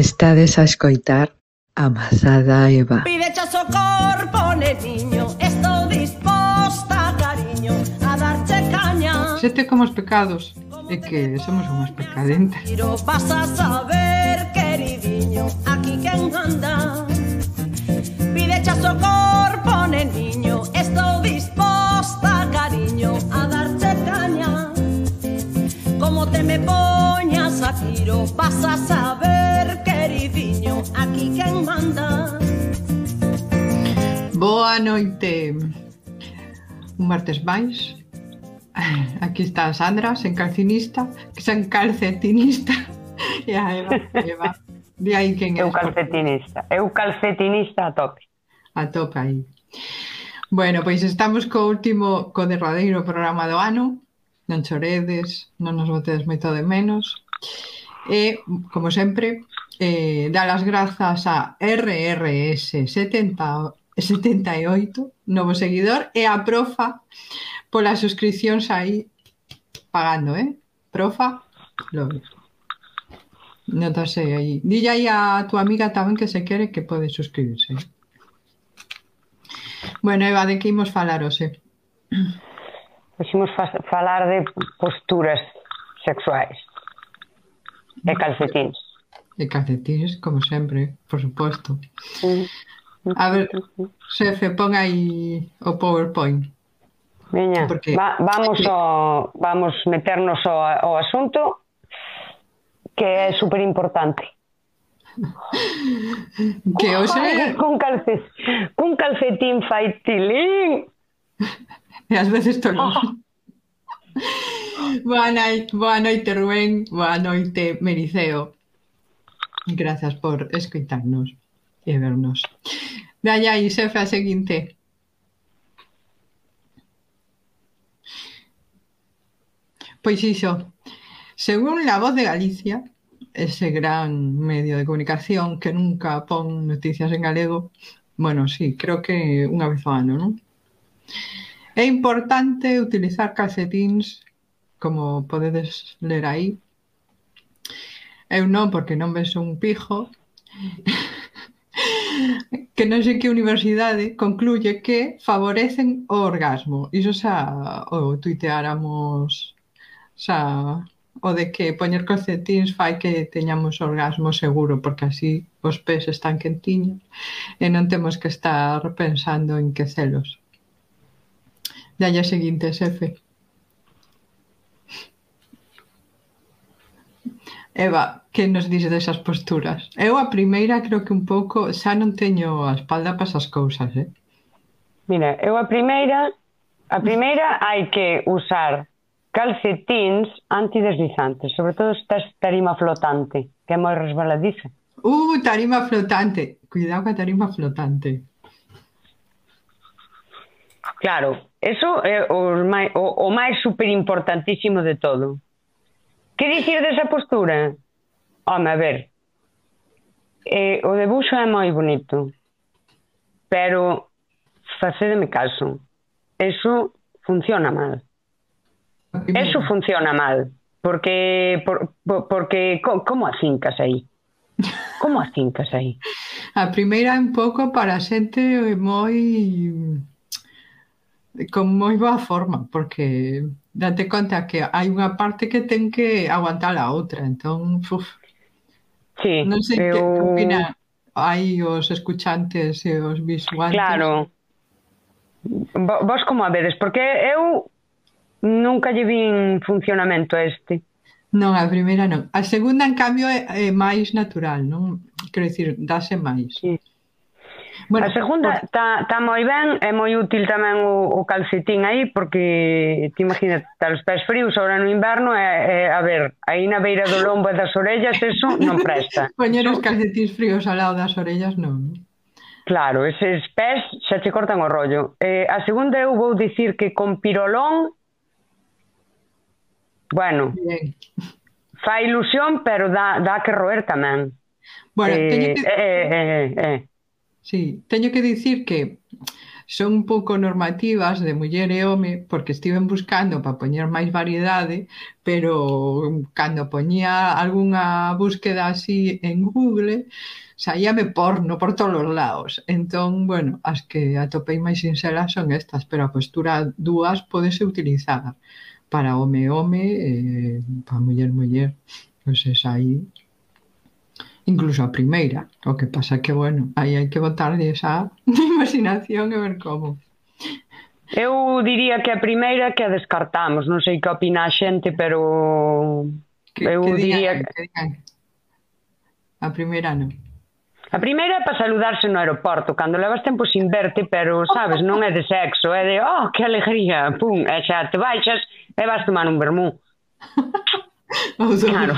Estades a escoitar Amazada Eva. Pide socor, pone niño, estou disposta, cariño, a darche caña. Sete como os pecados, é que somos unhas pecadentas. Vas a saber, queridinho, aquí quen anda. Pide socor, pone niño, estou disposta, cariño, a dar como te me poñas a tiro, vas a saber, queridinho, aquí quen manda. Boa noite. Un martes máis. Aquí está a Sandra, sen calcinista, que sen calcetinista. E a Eva, Eva. De aí quen é. Eu calcetinista. Eu calcetinista a tope. A tope aí. Bueno, pois estamos co último, co derradeiro programa do ano, non choredes, non nos botedes moito de menos. E, como sempre, eh, dar as grazas a RRS70 78, novo seguidor, e a profa polas suscripcións aí pagando, eh? Profa, love. Non te sei aí. Dille aí a túa amiga tamén que se quere que pode suscribirse. Bueno, Eva, de que imos falar hoxe? Eh? Deiximos falar de posturas sexuais e calcetins. E calcetines, como sempre, por suposto. A ver, xefe, pon aí o PowerPoint. Veña, Porque... va, vamos, ao, vamos meternos ao, ao asunto que é super importante. Que hoxe... Con, calces, con calcetín fai tilín. e ás veces. Boa noite, boa noite Rubén, boa noite Mericeo. Grazas por escoitarnos e vernos. Dalle aí, xefe, a seguinte. Pois iso, según La Voz de Galicia, ese gran medio de comunicación que nunca pon noticias en galego, bueno, sí, creo que unha vez ao ano, non? É importante utilizar calcetins, como podedes ler aí. Eu non, porque non ves un pijo. que non sei que universidade concluye que favorecen o orgasmo. Iso xa o tuiteáramos xa o de que poñer calcetins fai que teñamos orgasmo seguro, porque así os pés están quentiños e non temos que estar pensando en que celos. Dalle a seguinte, xefe. Eva, que nos dis desas posturas? Eu a primeira creo que un pouco xa non teño a espalda para esas cousas, eh? Mira, eu a primeira, a primeira hai que usar calcetins antideslizantes, sobre todo se tes tarima flotante, que é moi resbaladiza. Uh, tarima flotante. Cuidado ca tarima flotante. Claro, Eso é o, máis, o, o máis superimportantísimo de todo. Que dicir desa postura? Home, a ver, eh, o debuxo é moi bonito, pero facedeme caso, eso funciona mal. Eso funciona mal, porque, por, porque como afincas aí? Como afincas aí? A primeira é un pouco para xente moi con moi boa forma, porque date conta que hai unha parte que ten que aguantar a outra, entón, uf. Sí, non sei eu... que opina hai os escuchantes e os visuantes. Claro. Vos como a vedes? Porque eu nunca lle vin funcionamento a este. Non, a primeira non. A segunda, en cambio, é, é máis natural, non? Quero dicir, dase máis. Sí. Bueno, a segunda está por... moi ben, é moi útil tamén o, o calcetín aí, porque ti imagínate, tá os pés fríos ahora no inverno, é, é, a ver, aí na beira do lombo e das orellas, eso non presta. Poñer os calcetins fríos ao lado das orellas, non. Claro, eses pés xa che cortan o rollo. Eh, a segunda eu vou dicir que con pirolón, bueno, Bien. fa ilusión, pero dá, dá que roer tamén. Bueno, eh, teño que... Eh, eh, eh, eh. Sí, teño que dicir que son un pouco normativas de muller e home porque estiven buscando para poñer máis variedade, pero cando poñía algunha búsqueda así en Google, saíame porno por todos os lados. Entón, bueno, as que atopei máis sinceras son estas, pero a postura dúas pode ser utilizada para home home eh, para muller muller. Pois esa aí incluso a primeira. O que pasa que, bueno, aí hai que botar esa imaginación e ver como. Eu diría que a primeira que a descartamos, non sei que opina a xente, pero que, eu que diría digan, que... digan. a primeira non. A primeira é para saludarse no aeroporto, cando levas tempo sin verte, pero, sabes, non é de sexo, é de, oh, que alegría, pum, e xa te baixas e vas tomar un vermú. claro.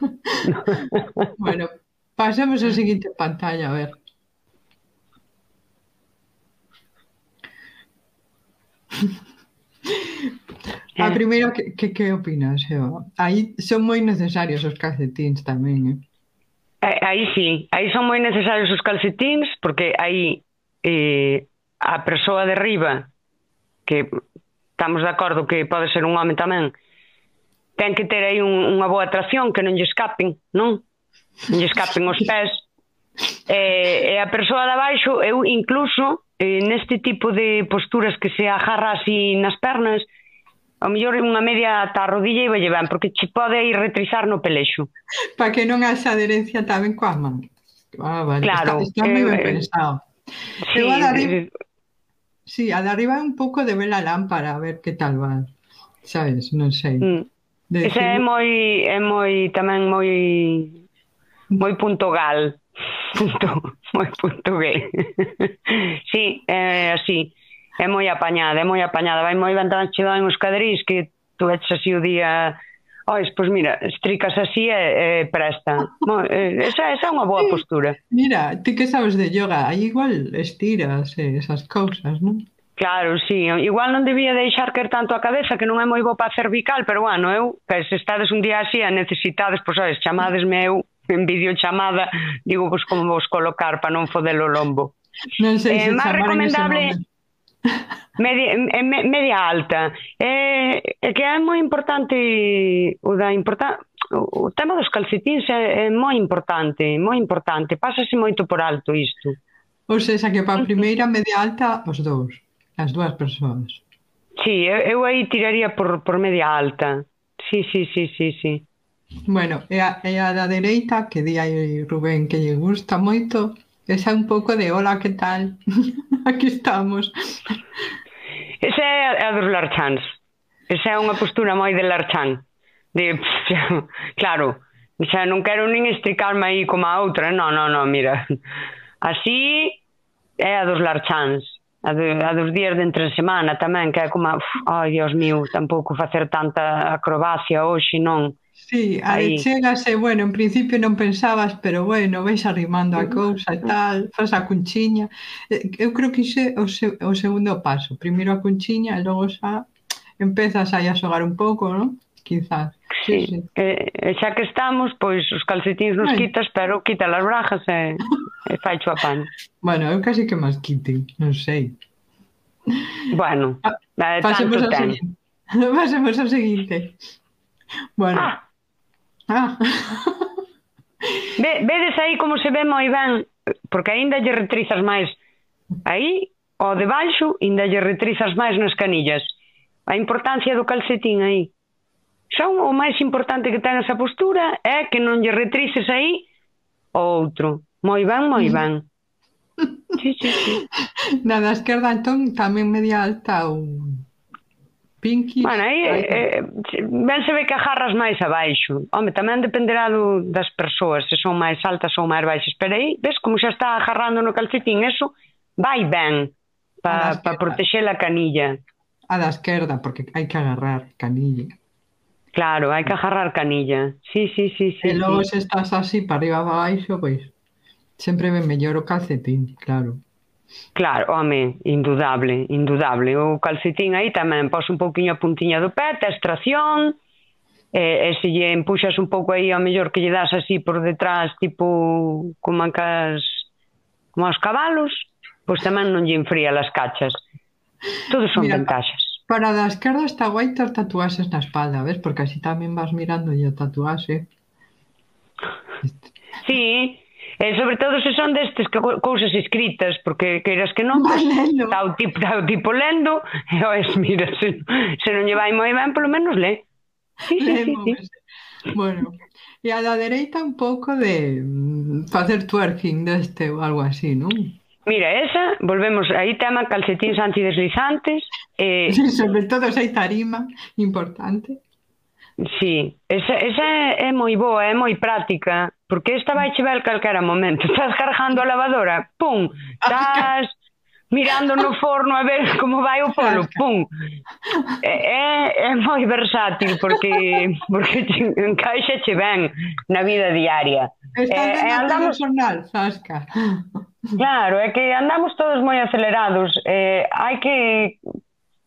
bueno, pasamos a seguinte pantalla, a ver. A ah, primeira, que, que, que opinas, Eva? Aí son moi necesarios os calcetins tamén, eh? Aí sí, aí son moi necesarios os calcetins porque aí eh, a persoa de riba que estamos de acordo que pode ser un home tamén, ten que ter aí un, unha boa atracción que non lle escapen, non? Non lle escapen os pés. E, e a persoa de abaixo, eu incluso eh, neste tipo de posturas que se agarra así nas pernas, ao mellor unha media ata a rodilla e vai ben, porque che pode ir retrizar no pelexo. Para que non haxa adherencia tamén coa man. Ah, vale. Claro. Está, está eh, moi ben eh, pensado. Sí, eu a de arriba, eh, sí, a de arriba un pouco de ver a lámpara, a ver que tal va. Sabes, non sei. Mm. De Ese é moi é moi tamén moi moi punto gal. Punto, moi punto gay. sí, é así. É moi apañada, é moi apañada. Vai moi ben tan che en os cadrís que tú eches así o día Ois, pois mira, estricas así eh, eh, e, e presta. Mo, e, esa, esa é unha boa postura. Mira, ti que sabes de yoga, aí igual estiras e esas cousas, non? Claro, sí, igual non debía deixar caer tanto a cabeza que non é moi bo para cervical, pero bueno, eu, que se estades un día así a necesitades, pois sabes, chamadesme eu en videochamada, digo vos como vos colocar para non foder o lombo. Non sei eh, se eh, máis recomendable media, me, media alta. É, eh, é que é moi importante o da importa, o tema dos calcetins é, é moi importante, moi importante. Pásase moito por alto isto. Pois Ou seja, que para a primeira media alta os dous. As dúas persoas. Sí, eu, eu aí tiraría por, por media alta. Sí, sí, sí, sí, sí. Bueno, e a, e a da dereita, que di aí Rubén que lle gusta moito, esa é un pouco de hola, que tal? Aquí estamos. Esa é a, a dos larchans. Esa é unha postura moi de larchan. De, pff, claro, xa non quero nin estricarme aí como a outra. Non, non, non, mira. Así é a dos larchans a, de, a dos días de entre semana tamén, que é como, uf, oh, Dios mío, tampouco facer tanta acrobacia hoxe, non? Sí, aí chegase, bueno, en principio non pensabas, pero bueno, vais arrimando a cousa e tal, faz a cunchiña. Eh, eu creo que ixe o, se, o segundo paso, primeiro a cunchiña e logo xa empezas aí a xogar un pouco, non? quizás. Sí, sí. E, e eh, eh, xa que estamos, pois os calcetins nos Ai. quitas, pero quita as brajas e, e faicho a pan. Bueno, eu casi que máis quiten, non sei. Bueno, ah, de tanto pasemos ten. Ao pasemos ao seguinte. Bueno. Ah. ah. Ve, vedes aí como se ve moi ben, porque aínda lle retrizas máis aí, o de baixo, aínda lle retrizas máis nas canillas. A importancia do calcetín aí. Son o máis importante que ten esa postura é que non lle retrices aí o outro. Moi ben, moi mm. ben. Sí, sí, sí. Na da esquerda, entón, tamén media alta un Pinky. Bueno, aí eh, eh, ben se ve que agarras máis abaixo. Home, tamén dependerá do, das persoas, se son máis altas ou máis baixas. Pero aí, ves como xa está agarrando no calcetín, eso vai ben para pa, pa protexer a canilla. A da esquerda, porque hai que agarrar canilla. Claro, hai que agarrar canilla. Sí, sí, sí, sí. E logo sí. se estás así para arriba abaixo, pois sempre ben mellor o calcetín, claro. Claro, home, indudable, indudable. O calcetín aí tamén pos un pouquiño a puntiña do pé, tes tracción, e, e se lle empuxas un pouco aí, ao mellor que lle das así por detrás, tipo como as, como aos cabalos, pois tamén non lle enfría as cachas. Todos son Mira, ventaxas. Para da esquerda está guai ter tatuaxes na espalda, ves? Porque así tamén vas mirando o tatuaxe. Sí, e sobre todo se son destes que, cousas escritas, porque queiras que non, pues, está, o tipo, está o tipo lendo, e oes, mira, se, se non lle vai moi ben, polo menos le. Sí, sí, sí, sí. Bueno, e a da dereita un pouco de mm, facer twerking deste ou algo así, non? Mira, esa, volvemos, aí tema calcetíns antideslizantes. Eh... Sí, sobre todo esa tarima importante. Sí, esa, esa é, é moi boa, é moi práctica, porque esta vai chegar calquera momento. Estás cargando a lavadora, pum, estás mirando no forno a ver como vai o polo, pum. É, é moi versátil porque porque encaixa che ben na vida diaria. Estás eh, eh andamos... jornal, Sasca. Claro, é que andamos todos moi acelerados, eh, hai que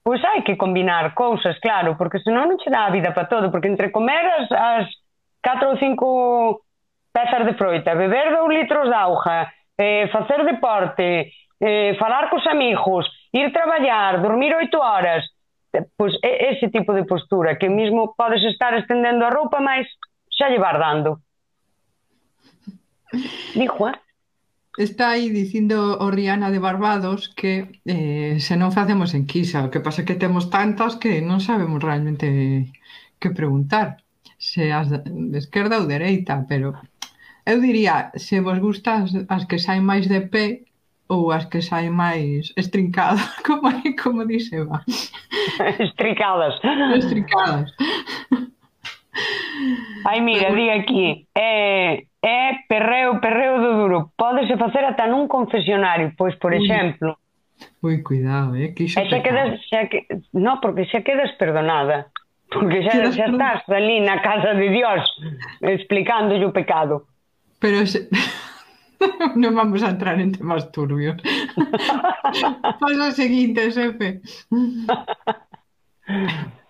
pois hai que combinar cousas, claro, porque senón non che dá a vida para todo, porque entre comer as, as 4 ou 5 pezas de froita, beber 2 litros de auga, eh, facer deporte, eh, falar cos amigos, ir traballar, dormir 8 horas, eh, pois é ese tipo de postura, que mismo podes estar estendendo a roupa, mas xa llevar dando. Dijo, eh? Está aí dicindo o Rihanna de Barbados que eh, se non facemos enquisa, o que pasa é que temos tantas que non sabemos realmente que preguntar, se as de esquerda ou dereita, pero eu diría, se vos gustas as que saen máis de pé ou as que saen máis estrincadas, como, como dixe Eva. Estricadas. Estricadas. Ai, mira, di aquí, é, é perreo, perreo do duro. Pódese facer ata nun confesionario, pois, por exemplo. Ui, cuidado, eh? que xa, xa quedas, xa que, no, porque xa quedas perdonada. Porque xa, quedas xa estás ali na casa de Dios explicándolle o pecado. Pero se... non vamos a entrar en temas turbios. Pasa o seguinte, xefe.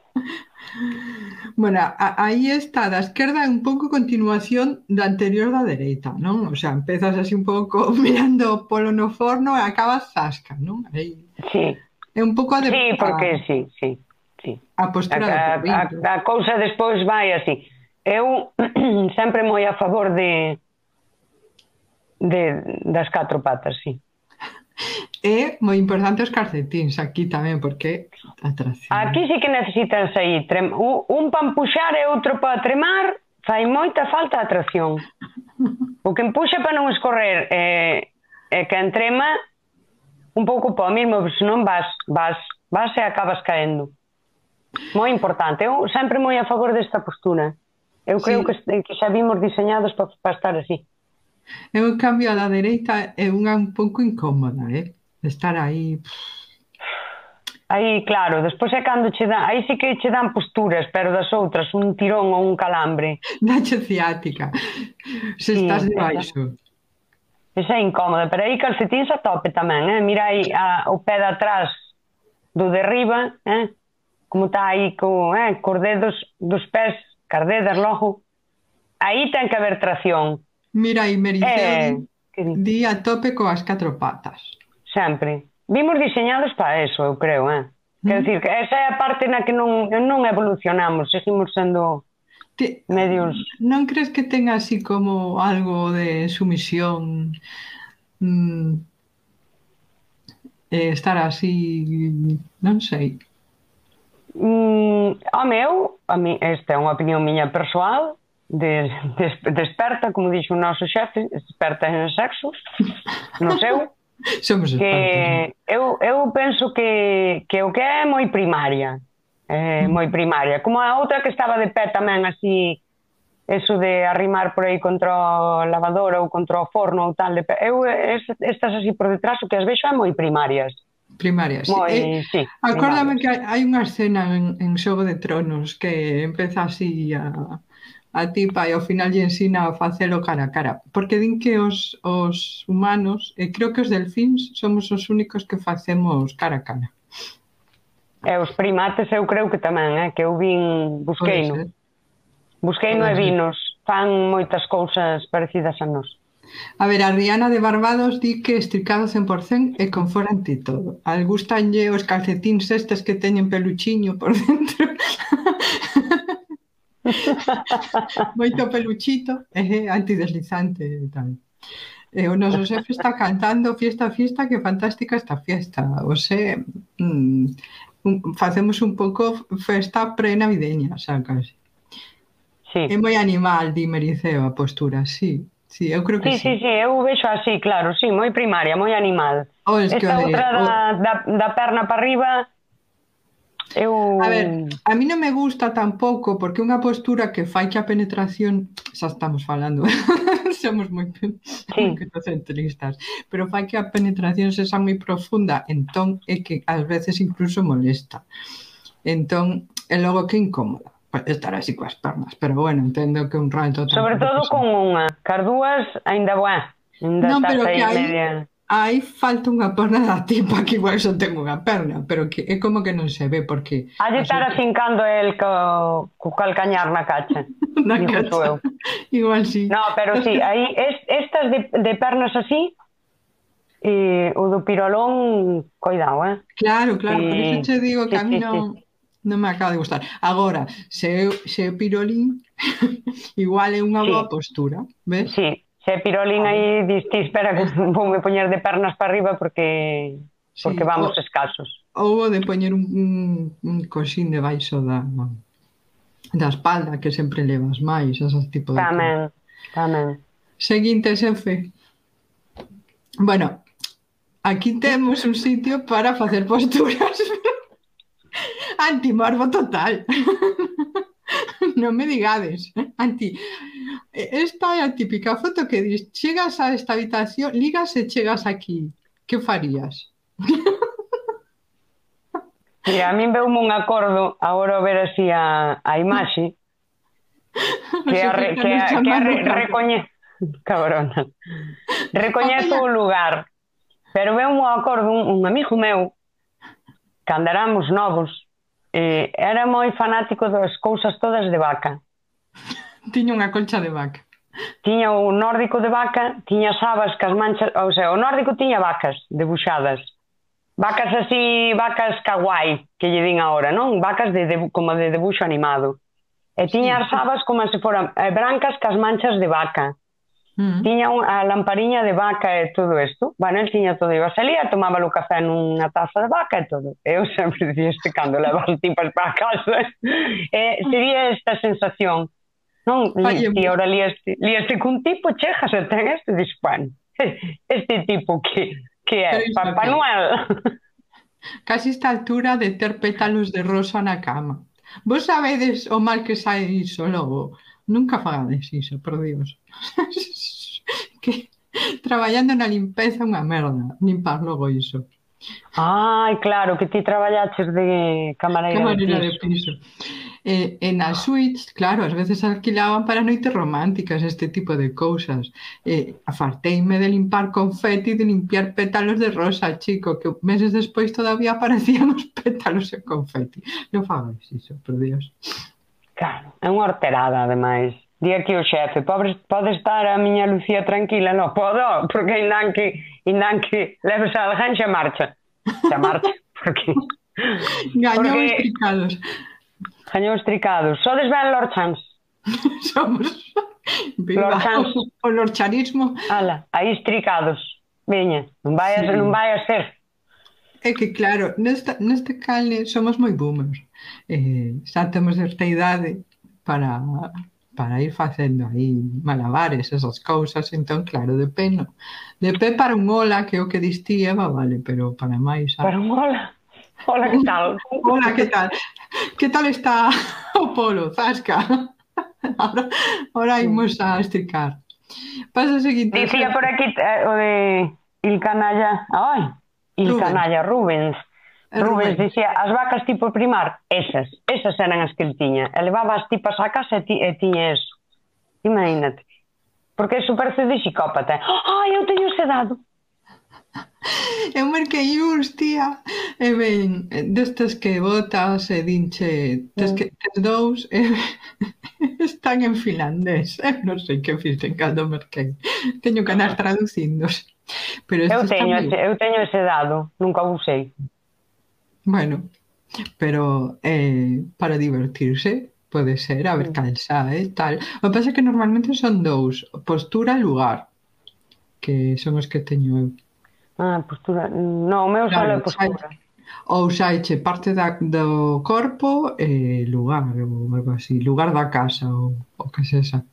Bueno, a, aí está, da esquerda é un pouco continuación da anterior da dereita, non? O sea, empezas así un pouco mirando o polo no forno e acabas zasca, non? Aí. Sí. É un pouco a de... Sí, porque sí, sí, sí. A postura a, do a, a, a cousa despois vai así. Eu sempre moi a favor de, de das catro patas, sí é moi importante os calcetins aquí tamén, porque atracción. Aquí sí que necesitanse aí. Un para empuxar e outro para tremar, fai moita falta a atracción. O que empuxa para non escorrer é, é que entrema un pouco para o mesmo, senón vas, vas, vas e acabas caendo. Moi importante. Eu sempre moi a favor desta postura. Eu creo sí. que, que xa vimos diseñados para, para estar así. É un cambio da dereita é unha un pouco incómoda, eh? estar aí... Aí, claro, despois é cando che dan, aí sí que che dan posturas, pero das outras, un tirón ou un calambre. Nacho ciática, se sí, estás debaixo. Esa é incómoda, pero aí calcetín a tope tamén, eh? mira aí a, o pé de atrás do de riba, eh? como está aí co, eh? cos dedos dos pés, cardedas logo, aí ten que haber tracción. Mira aí, eh, que eh, di a tope coas catro patas sempre. Vimos diseñados para eso, eu creo, eh? Quer dicir, que esa é a parte na que non, non evolucionamos, seguimos sendo Te, medios... Non crees que ten así como algo de sumisión mm, eh, estar así, non sei. Mm, a meu, a mi, esta é unha opinión miña persoal, de, de, desperta, como dixo o noso xefe, desperta en sexos, non seu, Somos que eu, eu penso que, que o que é moi primaria, eh, moi primaria. Como a outra que estaba de pé tamén así, eso de arrimar por aí contra o lavador ou contra o forno ou tal. De pé. Eu es, estas así por detrás, o que as vexo é moi primarias. Primarias, moi, eh, sí, Acórdame primarias. que hai, hai unha escena en, en Xogo de Tronos que empeza así a a tipa e ao final lle ensina a facelo cara a cara. Porque din que os, os humanos, e creo que os delfíns, somos os únicos que facemos cara a cara. E os primates eu creo que tamén, eh, que eu vin, busquei no. Pois busquei no e pois vinos, fan moitas cousas parecidas a nos. A ver, a Rihanna de Barbados di que estricado 100% e con fora ti todo. Al gustanlle os calcetíns estes que teñen peluchiño por dentro. Moito peluchito e antideslizante e tal. E o noso xefe está cantando fiesta, fiesta, que fantástica esta fiesta. O xe, mm, un, facemos un pouco festa pre-navideña, xa casi. Sí. É moi animal, di Mericeo, a postura, sí. Sí, eu creo que sí. Sí, sí, sí, eu vexo así, claro, sí, moi primaria, moi animal. O, es Esta que, outra o... da, da, da perna para arriba Eu... A ver, a mí non me gusta tampouco porque unha postura que fai que a penetración xa estamos falando somos moi, sí. moi centristas pero fai que a penetración se xa moi profunda entón é que ás veces incluso molesta entón é logo que incómoda estar así coas pernas, pero bueno, entendo que un rato... Sobre todo con unha, cardúas, ainda boa. Ainda non, pero que aí, media aí falta unha perna da tipa que igual só ten unha perna, pero que é como que non se ve porque... Ha de estar afincando el co, co calcañar na cacha. na cacha. Eu. Igual sí. No, pero sí, aí es, estas de, de pernas así, e o do pirolón, coidado, eh? Claro, claro, e... por iso che digo que sí, a mí sí, non... Sí. Non me acaba de gustar. Agora, se, se pirolín, igual é unha sí. boa postura, ves? Sí, Se Pirolín aí distís, espera que voume poñer de pernas para arriba porque sí, porque vamos o, escasos. Ou de poñer un, un, un coxín debaixo da da espalda que sempre levas máis, esas tipo de Tamén, tamén. Seguinte, xefe. Bueno, aquí temos un sitio para facer posturas antimorbo total. non me digades, anti, esta é a típica foto que dis, chegas a esta habitación, ligas e chegas aquí, que farías? Sí, a min veu un acordo agora ver así a, a imaxe que a, re, que a, que a re, recoñe... cabrona recoñezo o lugar pero veu un acordo un, un amigo meu cando éramos novos eh, era moi fanático das cousas todas de vaca. Tiña unha colcha de vaca. Tiña o nórdico de vaca, tiña sabas que as manchas, ou sea, o nórdico tiña vacas debuxadas. Vacas así, vacas kawaii, que lle din agora, non? Vacas de, de como de debuxo animado. E tiña as sabas como se foran eh, brancas cas manchas de vaca. Mm. Tiña a lampariña de vaca e todo isto. Bueno, el tiña todo. Iba a salía, tomaba o café nunha taza de vaca e todo. Eu sempre dicía este cando levas tipas para casa. Eh, sería esta sensación. Non, Ai, e agora lieste, lieste cun tipo, chejas e ten este dispan. Este tipo que, que é Papá Noel. Casi esta altura de ter pétalos de rosa na cama. Vos sabedes o mal que sai iso logo nunca fagades iso, por Dios. que traballando na limpeza unha merda, limpar logo iso. Ai, claro, que ti traballaches de camareira, camareira de piso. De piso. E, e na suites, claro, ás veces alquilaban para noites románticas este tipo de cousas. E afarteime de limpar confeti, de limpiar pétalos de rosa, chico, que meses despois todavía aparecían os pétalos e confeti. Non fagáis iso, por Dios. Claro, é unha horterada, ademais. Di aquí o xefe, pobre, pode estar a miña Lucía tranquila? Non, podo, porque indan que, indan que leves a alguén xa marcha. Xa marcha, porque... Gañou porque... estricados. Gañou estricados. Sodes ben lorchans. Somos... Lorchans. O lorchanismo. Ala, aí estricados. Veña, non vai a, sí. non vai a ser. É que claro, nesta, neste cale somos moi boomers. Eh, xa temos esta idade para, para ir facendo aí malabares, esas cousas, entón, claro, de pé no. De pé para un hola, que é o que distí Eva, vale, pero para máis... Para un hola. Hola, que tal? Hola, que tal? Que tal está o polo, Zasca? Ahora, ahora imos a esticar. Pasa o seguinte... Dicía por aquí eh, o de Il Canalla. Ai, e canalla Rubens. Rubens Rubén. dicía, as vacas tipo primar, esas, esas eran as que el tiña. E levaba as tipas á casa e, ti, e tiña eso. Imagínate. Porque eso parece de psicópata. Ai, eu teño sedado. Eu marquei uns, tía, e ben, eh, destes que botas e dinche, tes, que, mm. tes dous, e, eh, están en finlandés. Eu non sei que fixen cando marquei. Teño que andar traducindos. Pero eu teño, tamén... eu teño ese dado, nunca usei. Bueno, pero eh, para divertirse, pode ser, a ver, mm. calza, eh, tal. O que pasa é que normalmente son dous, postura e lugar, que son os que teño eu. Ah, postura. No, o meu claro, é postura. Saiche, ou saiche parte da, do corpo e lugar, ou algo así, lugar da casa, ou o que sexa.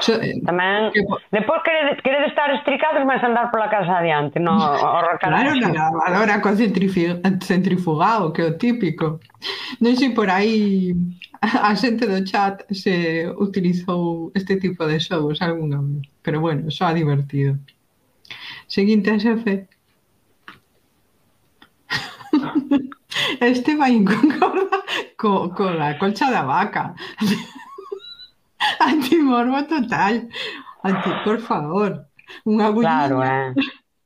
So, eh, Tamén, que, depois queredes, queredes estar estricados, mas andar pola casa adiante, no, o Claro, na lavadora co centrifugado, que é o típico. Non sei por aí a xente do chat se utilizou este tipo de xogos algunha vez, pero bueno, só divertido. Seguinte a xefe. Este vai inconcorda co, co la colcha da vaca. Antimorbo total. Anti, por favor. Unha agullina. Claro, eh.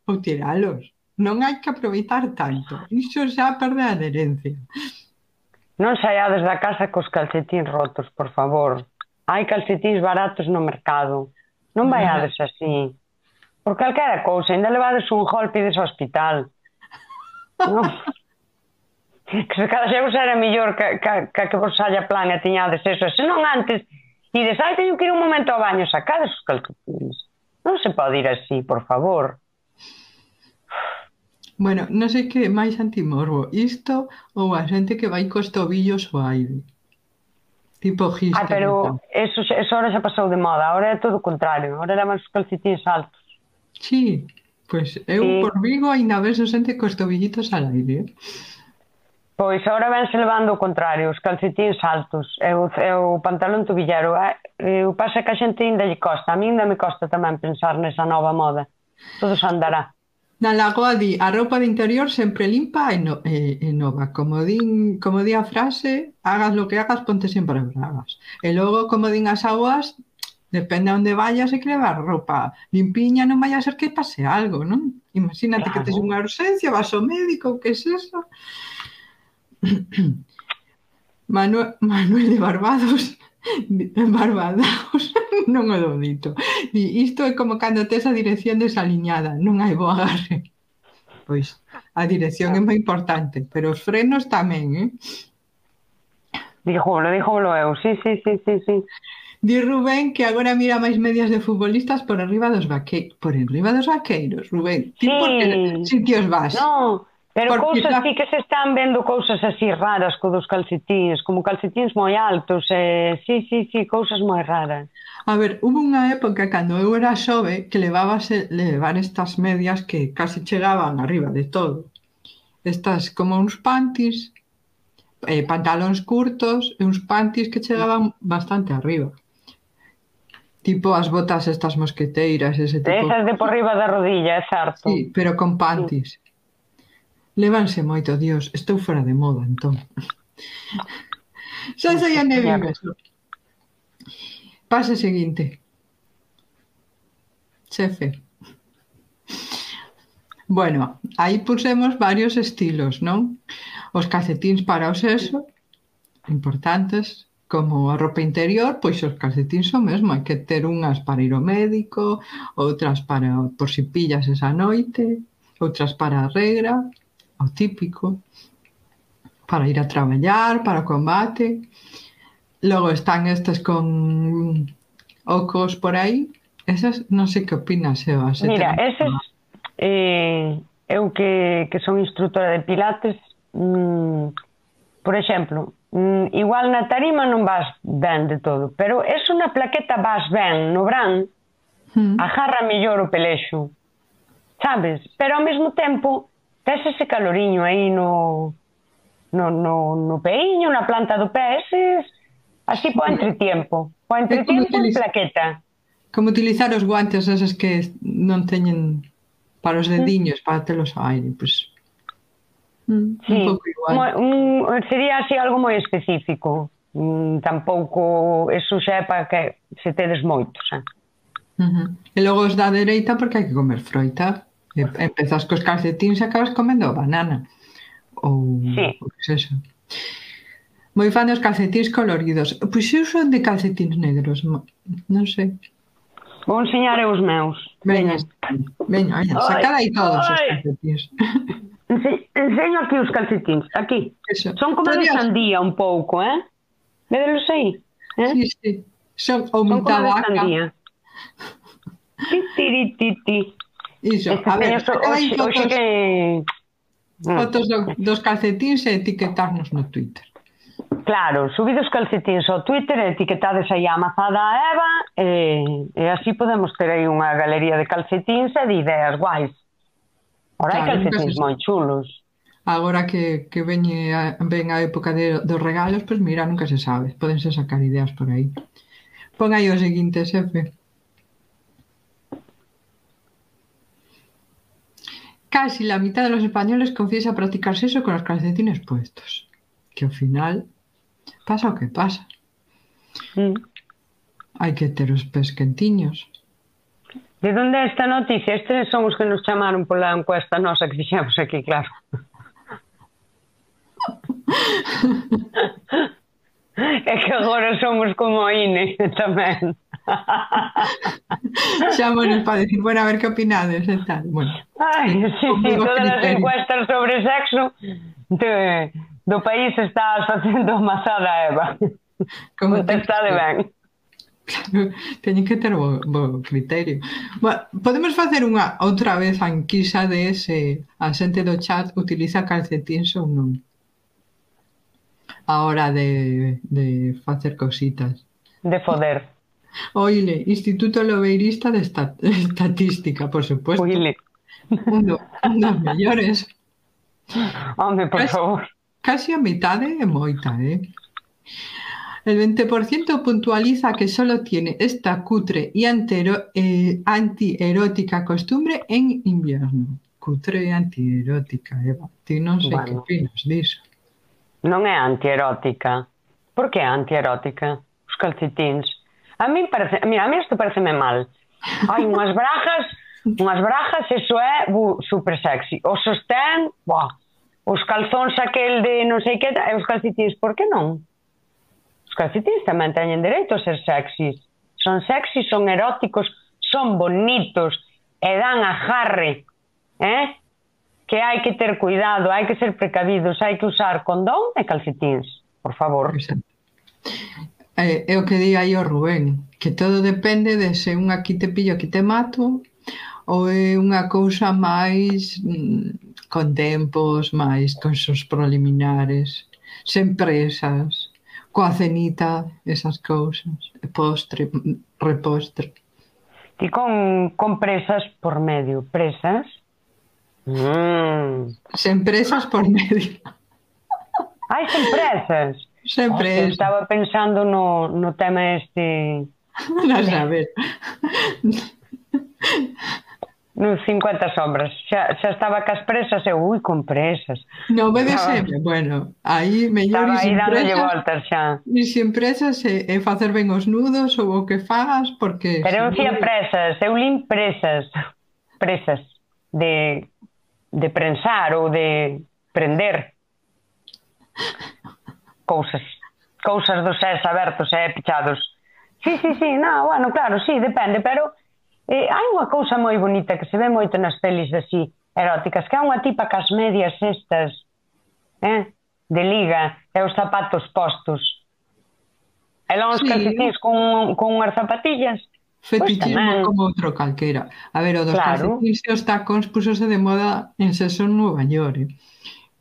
Ou tiralos. Non hai que aproveitar tanto. Iso xa perde a adherencia. Non saiades da casa cos calcetín rotos, por favor. Hai calcetins baratos no mercado. Non vaiades así. Por calquera cousa, ainda levades un golpe ao hospital. no? Que se cada xeus era mellor que, que, que, que vos haya plan e tiñades eso. Se non antes, ides, ai, teño que ir un momento ao baño, sacades os calcetines. Non se pode ir así, por favor. Bueno, non sei que máis antimorbo, isto ou a xente que vai cos tobillos ao aire. Tipo hipster. Ah, pero eso, eso ahora xa pasou de moda, ahora é todo o contrario, ahora levan os calcetines altos. Sí, pois eu sí. por Vigo aínda ves xente cos tobillitos al aire. Pois agora vense levando o contrario, os calcetins altos e o, e o pantalón tubillero. Ah, e o pasa que a xente ainda lle costa, a mí ainda me costa tamén pensar nesa nova moda. Todo se andará. Na lagoa di, a roupa de interior sempre limpa e, no, e, e nova. Como din, como di a frase, hagas lo que hagas, ponte sempre bragas. E logo, como din as aguas, Depende a onde vayas e que levar roupa limpiña, non vai a ser que pase algo, non? Imagínate claro. que tes unha urxencia, vas ao médico, que é es eso? Manuel, Manuel de Barbados Barbados non o dou dito. Di, isto é como cando tes a dirección desaliñada, non hai bo agarre. Pois, a dirección é moi importante, pero os frenos tamén, eh? Dijo, lo dijo lo eu, sí, sí, sí, sí, sí. Di Rubén que agora mira máis medias de futbolistas por arriba dos vaqueiros. Por arriba dos vaqueiros, Rubén. Ti sí. por que sitios vas? No, pero Porque cousas la... sí que se están vendo cousas así raras co dos calcetines, como calcetines moi altos, eh, sí, sí, sí, cousas moi raras. A ver, hubo unha época cando eu era xove que levabase eh, levar estas medias que casi chegaban arriba de todo. Estas como uns panties, eh, pantalóns curtos e uns panties que chegaban bastante arriba. Tipo as botas estas mosqueteiras, ese tipo. Esas de por riba da rodilla, é certo. Sí, pero con panties. Sí. Levanse moito, dios, estou fora de moda, entón. Xa sei a nevi. Pase seguinte. Chefe. Bueno, aí pusemos varios estilos, non? Os calcetíns para o sexo, importantes, como a roupa interior, pois os calcetins son mesmo, hai que ter unhas para ir ao médico, outras para por si pillas esa noite, outras para a regra, o típico, para ir a traballar, para o combate. Logo están estas con ocos por aí, esas non sei que opinas, Eva. Se Mira, esas eh, eu que, que son instructora de pilates, mm, por exemplo, mm, igual na tarima non vas ben de todo, pero es unha plaqueta vas ben no bran, mm. agarra mellor o pelexo, sabes? Pero ao mesmo tempo tes ese caloriño aí no, no, no, no peiño, na planta do pé, eses, así po entretiempo, po entretiempo en plaqueta. Como utilizar os guantes eses que non teñen para os hmm. dediños, para telos ao aire, pois... Pues Mm, sí, un pouco igual. Mo, un, sería así algo moi específico. Mm, tampouco eso xa é para que se tedes moitos. Eh? Uh -huh. E logo os da dereita porque hai que comer froita. E, empezas cos calcetins e acabas comendo banana. Ou sí. o que sexa. Moi fan dos calcetins coloridos. Pois eu son de calcetins negros, non sei. Vou enseñar os meus. Veña, veña, veña sacad aí todos ai. os calcetins. Enseño aquí os calcetins, aquí. Eso. Son como Todavía... de sandía un pouco, eh? Vedelos aí. Eh? Sí, sí. Son, ou Son como de sandía. ti, ti, ti, ti. Iso, este a ver, so, hoxe, fotos, que... Ah. fotos do, dos calcetins e etiquetarnos no Twitter. Claro, subid os calcetins ao Twitter e etiquetades aí a amazada a Eva e, e así podemos ter aí unha galería de calcetins e de ideas guais. Ora hai Claro, nunca calcetins moi chulos. Agora que, que veñe a, ven a época de, dos regalos, pois mira, nunca se sabe. Podense sacar ideas por aí. Pon aí o seguinte, xefe. Casi la mitad de los españoles confiesa practicar sexo con los calcetines puestos. Que ao final pasa o que pasa. Mm. Hai que ter os pés quentiños. De onde é esta noticia? Estes son os que nos chamaron pola encuesta nosa que fixemos aquí, claro. É que agora somos como a INE tamén. Chámonos para decir, bueno, a ver que opinades e tal. Bueno, Ai, sí, sí, todas as encuestas sobre sexo de, do país está facendo amasada, Eva. Como Contestade ben. Claro, teñen que ter bo, bo criterio. Ba, podemos facer unha outra vez a enquisa de se a xente do chat utiliza calcetins ou non. A hora de, de facer cositas. De foder. Oile, Instituto Lobeirista de Estat Estatística, por supuesto. Oile. Un, do, un dos mellores. Home, por casi, favor. Casi a mitade é moita, eh? El 20% puntualiza que solo tiene esta cutre y eh, antierótica costumbre en invierno. Cutre e antierótica, Eva. Ti non sei bueno. que opinas disso. Non é antierótica. Por que antierótica? Os calcetins. A mí parece, mira, a mí isto pareceme mal. Hai unhas brajas, unhas brajas, eso é bu, super sexy. O sostén, buah, os calzóns aquel de non sei que, e os calcetins, por que non? Os calcetins tamén teñen dereito a ser sexys. Son sexys, son eróticos, son bonitos e dan ajarre. Eh? Que hai que ter cuidado, hai que ser precavidos, hai que usar condón e calcetins, por favor. Exacto. É, é o que di aí o Rubén, que todo depende de se un aquí te pillo, aquí te mato, ou é unha cousa máis mm, con tempos, máis con seus preliminares, sen presas coa cenita, esas cousas, postre, repostre. Ti con, con presas por medio, presas? Mm. Sen presas por medio. Ai, sen presas? Sen presas. Oh, estaba pensando no, no tema este... Non saber nun 50 sombras. Xa, xa estaba cas presas e ui, con presas. Non me sempre, bueno, aí mellor ir sin presas. voltas xa. E sin presas e, facer ben os nudos ou o que fagas, porque... Pero eu fía presas, eu lin presas, presas de, de prensar ou de prender cousas, cousas dos sés abertos e pechados. Sí, sí, sí, no, bueno, claro, sí, depende, pero eh, hai unha cousa moi bonita que se ve moito nas pelis así eróticas, que é unha tipa cas medias estas, eh, de liga, e os zapatos postos. E lon os sí. calcetins con, con unhas zapatillas. Pois Fetichismo pois como outro calquera. A ver, o dos claro. calcetins e os tacóns pusose de moda en sesión Nueva York. Eh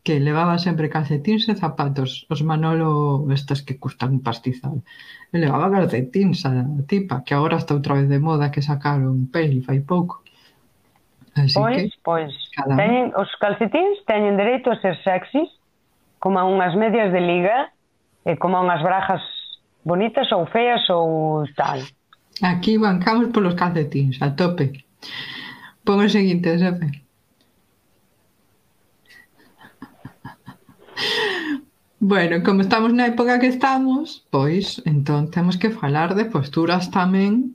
que levaba sempre calcetíns e zapatos. Os Manolo, estas que custan un pastizal. E levaba calcetíns a tipa, que agora está outra vez de moda, que sacaron peli fai pouco. Así pois, que, pois, cada... teñen, os calcetíns teñen dereito a ser sexys, como a unhas medias de liga, e como a unhas brajas bonitas ou feas ou tal. Aquí bancamos polos calcetíns, a tope. Pon o seguinte, xefe. Bueno, como estamos na época que estamos, pois, entón temos que falar de posturas tamén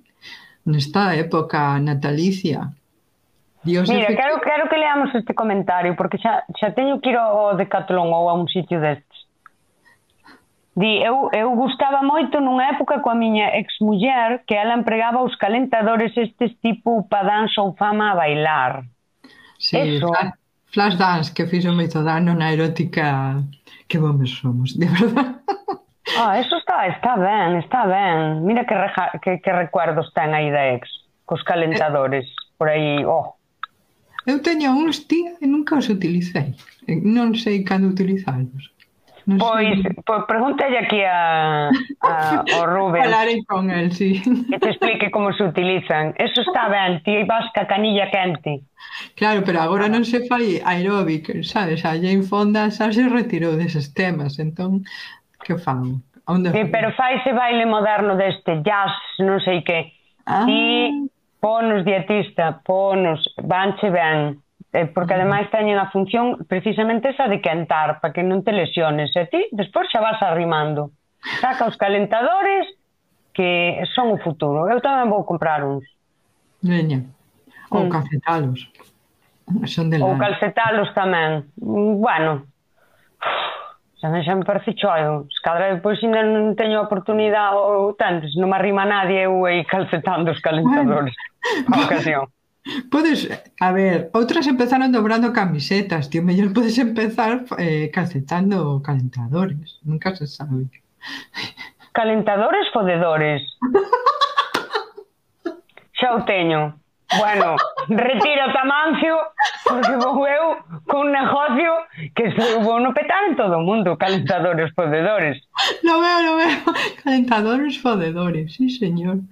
nesta época natalicia. Dios Mira, efectivo... quero, quero que leamos este comentario, porque xa, xa teño que ir ao Decathlon ou a un sitio destes. Di, eu, eu gustaba moito nunha época coa miña exmuller que ela empregaba os calentadores estes tipo padán ou fama a bailar. Sí, Eso, claro flash dance que fixo moito dano na erótica que bomes somos, de verdad. Ah, oh, eso está, está ben, está ben. Mira que, reja, que, que recuerdos ten aí da ex, cos calentadores, por aí, oh. Eu teño uns, tía, e nunca os utilicei. Non sei cando utilizalos. Pois, pois pregúntalle aquí a, a, ao Rubén. Falarei con el, sí. Que te explique como se utilizan. Eso está ben, ti vas ca canilla quente. Claro, pero agora non se fai aeróbic, sabes? A Jane Fonda xa se retirou deses temas, entón, que fan? Onde sí, pero faise baile moderno deste, jazz, non sei que. Ah. Ti, ponos dietista, ponos, vanche ben eh, porque ademais teñen a función precisamente esa de quentar, para que non te lesiones. E ti despois xa vas arrimando. Saca os calentadores que son o futuro. Eu tamén vou comprar uns. Veña. ou mm. calcetalos. Son de ou calcetalos tamén. Bueno tamén xa me parece choio. Pois, se cadra depois ainda non teño oportunidade ou tanto, non me arrima nadie eu aí calcetando os calentadores. Bueno. a ocasión. Podes, a ver, outras empezaron dobrando camisetas, tío, mellor podes empezar eh, calcetando calentadores, nunca se sabe. Calentadores fodedores. Xa o teño. Bueno, retiro Tamancio porque vou eu con un negocio que se vou no petar en todo o mundo, calentadores fodedores. Lo veo, lo veo, calentadores fodedores, sí señor.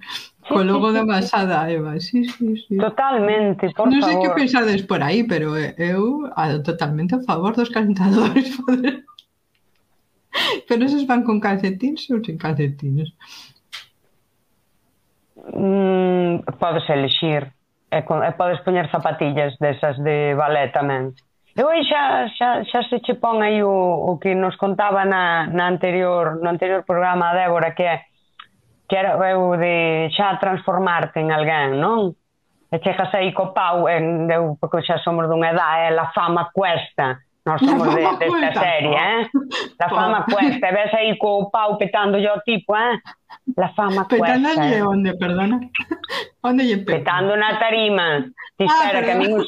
Co logo da masada, Eva, sí, sí, sí. Totalmente, por non favor. Non sei que pensades por aí, pero eh, eu a, totalmente a favor dos calentadores fodedores. Pero esos van con calcetins ou sin calcetines? Mm, podes elixir. E, con, e podes poñer zapatillas desas de balé tamén. E aí xa, xa, xa se che pon aí o, o que nos contaba na, na anterior, no anterior programa a Débora, que é que era o de xa transformarte en alguén, non? E chegas aí co pau, en, eu, porque xa somos dunha edad, é a fama cuesta, La somos de, desta cuesta, serie, eh? La fama cuesta, e ves aí co pau petando yo tipo, eh? La fama Petando cuesta. de eh? onde, perdona? Onde lle peta? petando na tarima. Ti Ah, que a os,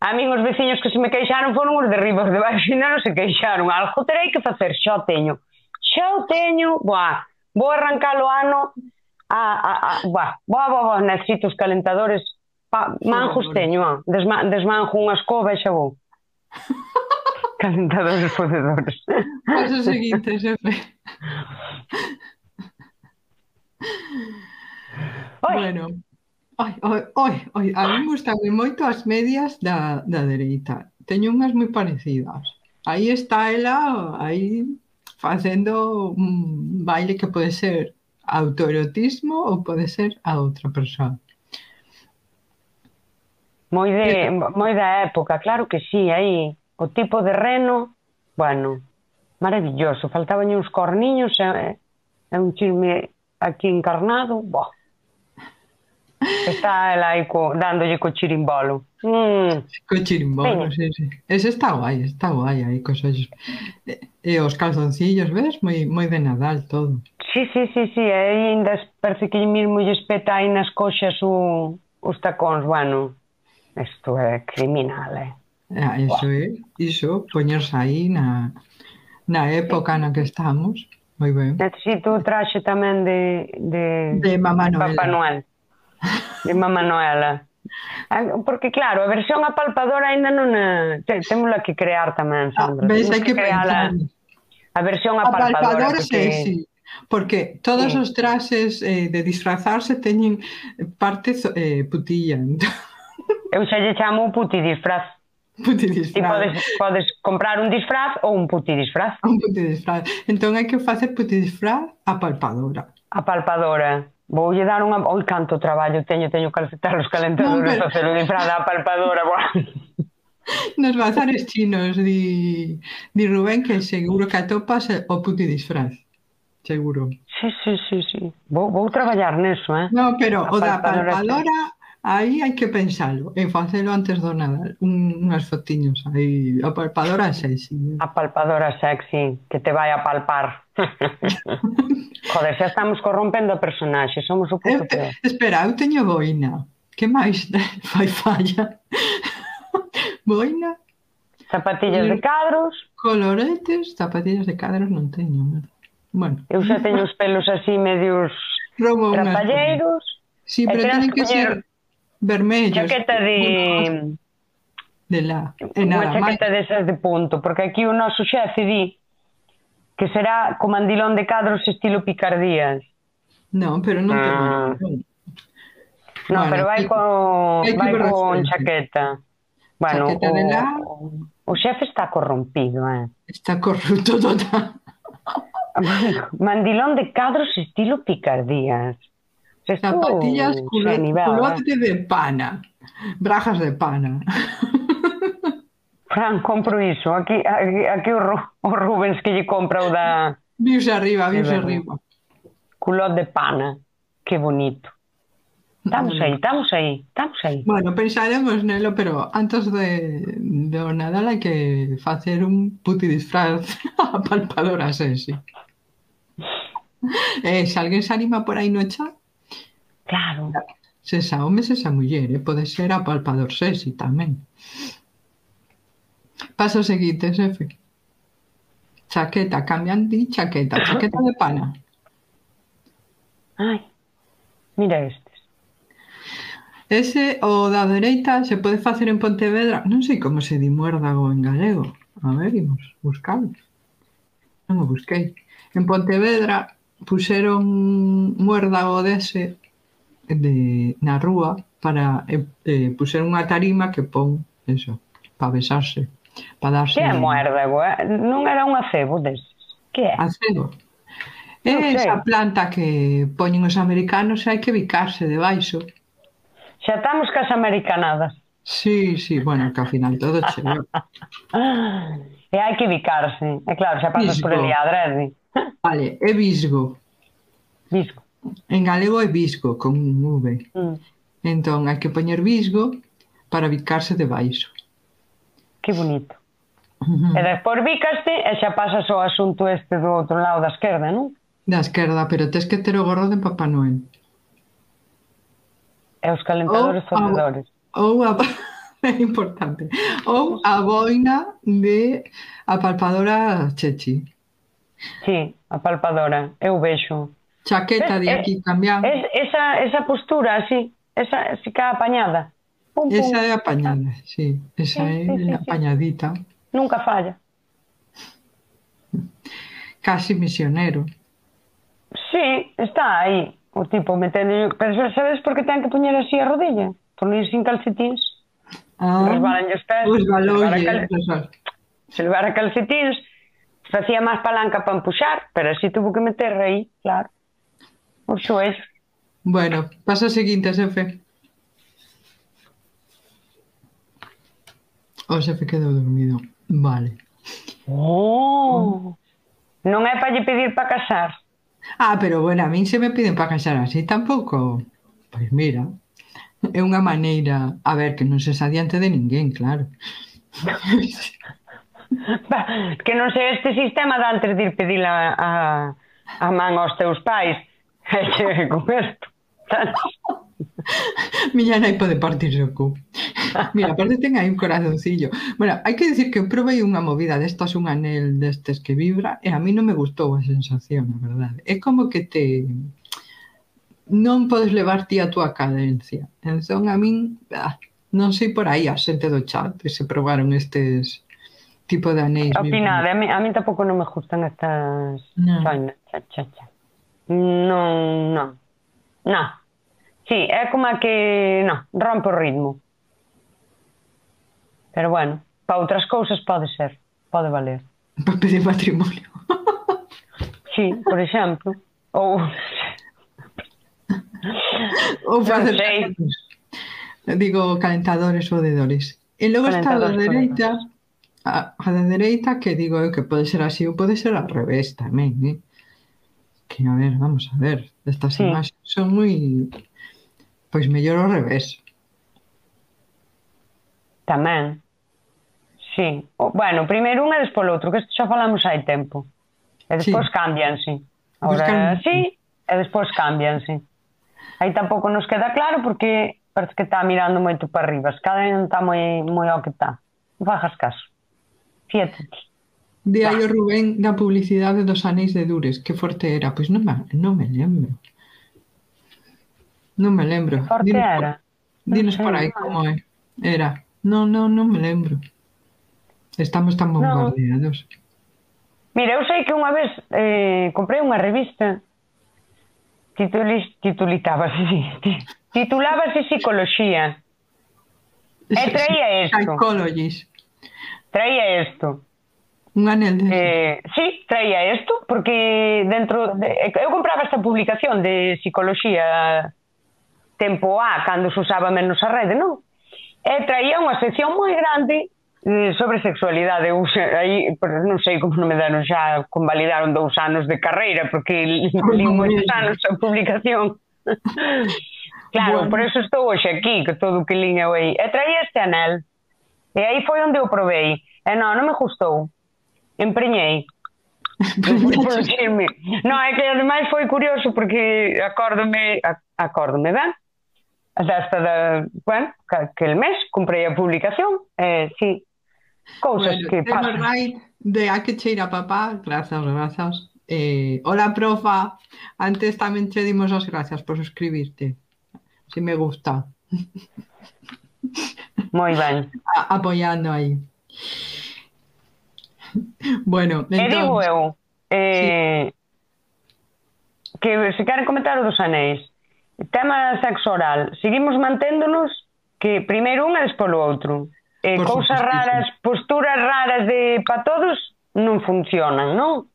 a os veciños que se me queixaron foron os de riba, os de baixo ainda non se queixaron. Algo terei que facer, xa o teño. Xa o teño, buah, vou arrancar o ano a, a, a buah, buah, buah, buah, necesito os calentadores pa, manjos teño, ah. Desma, desmanjo unha escoba e xa vou. calentado os podedores. Pois o seguinte, xefe. Oi. Bueno. Oi, oi, oi, oi. A mí gustame moito as medias da, da dereita. Teño unhas moi parecidas. Aí está ela, aí facendo un baile que pode ser autoerotismo ou pode ser a outra persoa. Moi de moi da época, claro que sí, aí o tipo de reno, bueno, maravilloso. Faltaban uns corniños e, e un chisme aquí encarnado, boh. Está el aí co, dándolle co chirimbolo. Mm. Co chirimbolo, sí, sí. Ese está guai, está guai aí cos ollos. E, e os calzoncillos, ves? Moi, moi de Nadal todo. Sí, sí, sí, sí. E ainda parece que mismo lle espeta aí nas coxas o, os tacóns. Bueno, isto é criminal, eh? Eh, ah, iso é, iso, poñerse aí na, na época na que estamos. Moi ben. Necesito o traxe tamén de... De, de Mamá Noela. Papá Noel. De Mamá Noela. Ah, porque claro, a versión apalpadora ainda non eh, é... Témola que crear tamén, Sandra. Ah, ves, hai que, que pensar. A, a versión apalpadora. Apalpadora, porque... sí, sí. Porque todos sí. os traxes eh, de disfrazarse teñen parte eh, putilla. Entón. Eu xa lle chamo puti disfraz. Puti disfraz. Podes, podes comprar un disfraz ou un puti disfraz. Un puti disfraz. Entón hai que facer puti disfraz a palpadora. A palpadora. Voulle dar unha... Oi, canto traballo teño, teño que calcetar os calentadores, no, pero... facer o disfraz da palpadora. Buah. Nos bazares chinos di, di Rubén que seguro que atopas o puti disfraz seguro. Sí, sí, sí, sí. Vou, vou traballar neso, eh? No, pero a o da palpadora Aí hai que pensalo e facelo antes do Nadal. Un, unhas fotiños aí, a palpadora sexy. Eh. A palpadora sexy, que te vai a palpar. Joder, xa estamos corrompendo o personaxe, somos o puto peor. Espera, eu teño boina. Que máis fai falla? boina? Zapatillas de cadros? Coloretes, zapatillas de cadros non teño. Bueno. Eu xa teño os pelos así medios Robo trapalleiros. Sí, pero tienen que ser vermellos. Chaqueta de... De la... De nada, unha chaqueta máis... desas de punto, porque aquí o noso xefe di que será co mandilón de cadros estilo Picardías. Non, pero non ten ah. Non, bueno, pero vai con, vai con chaqueta. Bueno, chaqueta o, de la... o xefe está corrompido, eh. Está corrupto total. Mandilón de cadros estilo Picardías. Esto Zapatillas eh. culote de pana. Brajas de pana. Fran, compro iso. Aquí, aquí, aquí o, Ru- o Rubens que lle compra o da Viuse arriba, viuse arriba. culot de pana. Que bonito. Estamos aí, estamos aí, estamos aí. Bueno, pensaremos nelo, pero antes de, do Nadal hai que facer un puti disfraz a palpadora sexy. Eh, se alguén se anima por aí no chat, Claro. Se xa home, xa muller, e pode ser a palpador sexy tamén. Paso seguinte, xefe. Chaqueta, cambian di chaqueta, chaqueta de pana. Ai, mira estes. Ese, o da dereita, se pode facer en Pontevedra. Non sei como se di muérdago en galego. A ver, imos, buscalo. Non o busquei. En Pontevedra puseron muérdago dese de, na rúa para eh, eh puser unha tarima que pon eso, para besarse, para darse... Que é muérdego? Non era un acebo deses? Que é? Acebo. É esa planta que poñen os americanos e hai que bicarse debaixo. Xa estamos cas americanadas. Sí, sí, bueno, que ao final todo chega. e hai que bicarse. E claro, xa pasas por el adrede. Vale, é visgo. Visgo en galego é visgo con un V. Mm. Entón hai que poñer visgo para bicarse de baixo. Que bonito. E despois bicaste e xa pasas o asunto este do outro lado da esquerda, non? Da esquerda, pero tes que ter o gorro de Papá Noel. E os calentadores ou fondedores. Ou a... é importante. Ou a boina de a palpadora chechi. Sí, a palpadora. Eu vexo. Chaqueta de Eh, eh, aquí cambian. Es, esa, esa postura así, esa así que apañada. Pum, pum. Esa é apañada, sí. Esa Sí, sí, sí, é sí. apañadita. Nunca falla. Casi misionero. Sí, está aí. O tipo metendo... Pero sabes por que ten que poñer así a rodilla? Por non ir sin calcetins. Ah, Resbalan os pés. os baloies. cal- resbal- Se levara calcetins, facía máis palanca para empuxar, pero así tuvo que meter aí, claro. o xoez. Bueno, paso seguinte, xefe. O oh, xefe quedou dormido. Vale. Oh. Non é para lle pedir para casar. Ah, pero bueno, a min se me piden para casar así tampouco. Pois mira, é unha maneira, a ver, que non se adiante de ninguén, claro. que non sei este sistema de antes de ir pedir a, a, a man aos teus pais Hai que comer. Miña nai pode partirse o cu. Mira, aparte ten aí un corazoncillo. Bueno, hai que decir que eu provei unha movida destas, un anel destes que vibra, e a mí non me gustou a sensación, a verdade. É como que te non podes levar ti a túa cadencia. Entón, a min, ah, non sei por aí a xente do chat que se probaron estes tipo de anéis. Opinade, a mí, a mí tampouco non me gustan estas no. Cha, cha, cha. Non, non. Non. Sí, é como que, non, rompe o ritmo. Pero bueno, para outras cousas pode ser, pode valer. Para pedir matrimonio. sí, por exemplo. Ou... ou para... Non sei. Digo, calentadores ou dedores. E logo está a da dereita, a, a da dereita que digo eu que pode ser así ou pode ser ao revés tamén, eh? que a ver, vamos a ver, estas sí. imaxes son moi pois mellor ao revés. Tamén. Sí. O, bueno, primeiro un e despois outro, que isto xa falamos hai tempo. E despois sí. cambianse. Ahora cambian. sí, e despois cambianse. Aí tampouco nos queda claro porque parece que está mirando moito para arriba. Cada non está moi, moi ao que está. Non fajas caso. Fíate. De aí o Rubén da publicidade dos anéis de Dures, que forte era? Pois non me, non me lembro. Non me lembro. Forte dinos, era? Dinos por aí como é. Era. Non, non, non me lembro. Estamos tan bombardeados. Mira, eu sei que unha vez eh, comprei unha revista titulis, titulitábase, titulábase Psicología. E traía isto. Psychologies. Traía isto. Un anel de... Eh, sí, traía isto, porque dentro... De, eu compraba esta publicación de psicología tempo A, cando se usaba menos a rede, non? E traía unha sección moi grande eh, sobre sexualidade. Eu, aí, non sei como non me deron xa, convalidaron dous anos de carreira, porque li moitos anos a publicación. claro, bueno. por eso estou hoxe aquí, que todo o que lin eu aí. E traía este anel. E aí foi onde o probei. E non, non me gustou. Empreñei. non, é que ademais foi curioso porque acórdome, acórdome ben, desta da, bueno, aquel mes comprei a publicación, eh, sí, cousas bueno, que pasan. Rai de a que cheira papá, grazas, grazas. Eh, hola, profa, antes tamén che dimos as gracias por suscribirte. Si me gusta. Moi ben. A apoiando aí. bueno, entón... E digo eu, eh, sí. que se quere comentar o dos anéis, tema sexo oral, seguimos manténdonos que primeiro un e despois o outro. Eh, Por cousas raras, posturas raras de para todos non funcionan, non?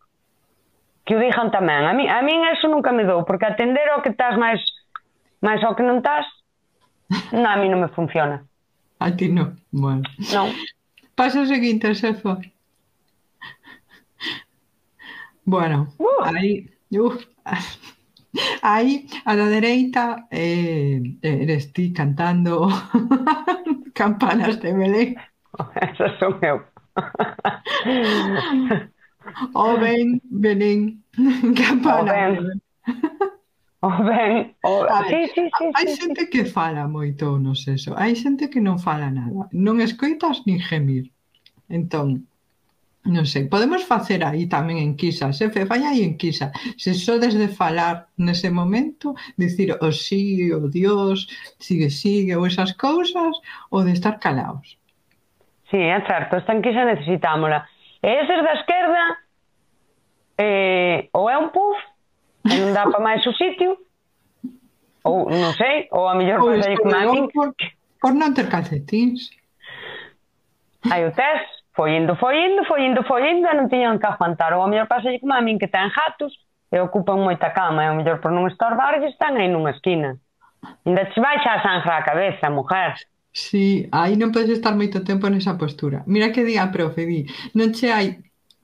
Que o dixan tamén. A mí, a min eso nunca me dou, porque atender ao que estás máis máis ao que non estás, non, a mí non me funciona. A ti non. Bueno. Non. Pasa o seguinte, Sefa. Bueno, uh. aí, uf, aí a da dereita eh, eres ti cantando campanas de Belén. Esas son eu. o ben, Belén, campanas o ben. de Belén. O ben, o... Ver, sí, sí, sí, hai sí, xente sí. que fala moito no sexo, hai xente que non fala nada, non escoitas nin gemir. Entón, Non sei, podemos facer aí tamén enquisas, eh? fai aí enquisa. Se só desde falar nese momento, dicir o sí, o dios, sigue, sigue, ou esas cousas, ou de estar calaos. Sí, é certo, esta enquisa necesitámola. E ese da esquerda, eh, ou é un puff, non dá para máis o sitio, ou non sei, ou a mellor pasa aí como a mí. Por, por non ter calcetins. Hai o test, foi indo, foi indo, foi indo, foi indo e non tiñan que aguantar. Ou a mellor pasa como a min que ten jatos e ocupan moita cama, e o mellor por non estorbarlle están aí nunha esquina. Ainda che vai xa a sangra a cabeza, mujer. Sí, aí non podes estar moito tempo nesa postura. Mira que día, profe, di, non che hai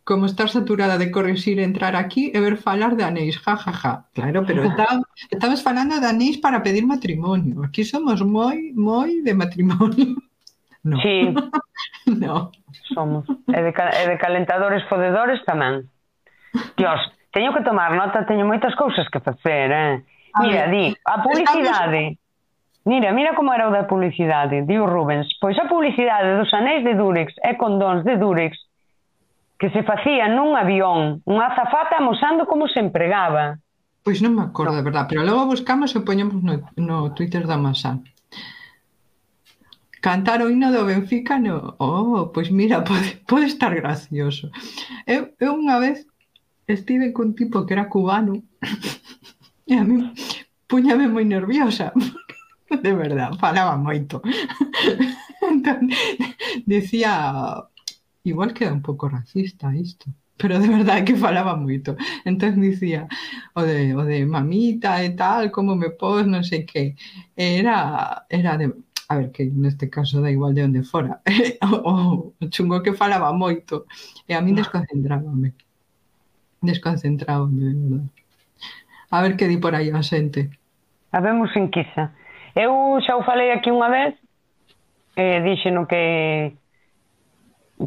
como estar saturada de corrixir entrar aquí e ver falar de anéis, ja, ja, ja. Claro, pero está, estamos falando de anéis para pedir matrimonio. Aquí somos moi, moi de matrimonio. No. Sí. no. Somos. E de, e de calentadores fodedores tamén. Dios, teño que tomar nota, teño moitas cousas que facer, eh? Mira, di, a publicidade. Mira, mira como era o da publicidade, diu Rubens. Pois a publicidade dos anéis de Durex e condóns de Durex que se facía nun avión, unha azafata amosando como se empregaba. Pois non me acordo, de verdad, pero logo buscamos e poñemos no, no Twitter da Masán cantar o himno do Benfica no, oh, pois mira, pode, pode estar gracioso. Eu, eu unha vez estive cun tipo que era cubano e a mí puñame moi nerviosa de verdad, falaba moito. Entón, decía igual queda un pouco racista isto pero de verdade que falaba moito entón dicía o de, o de mamita e tal, como me pos, non sei que era, era de a ver, que neste caso da igual de onde fora, o, o chungo que falaba moito, e a min ah. desconcentrábame, desconcentrábame, de verdade. A ver que di por aí a xente. Habemos enquisa. Eu xa o falei aquí unha vez, eh, dixeno que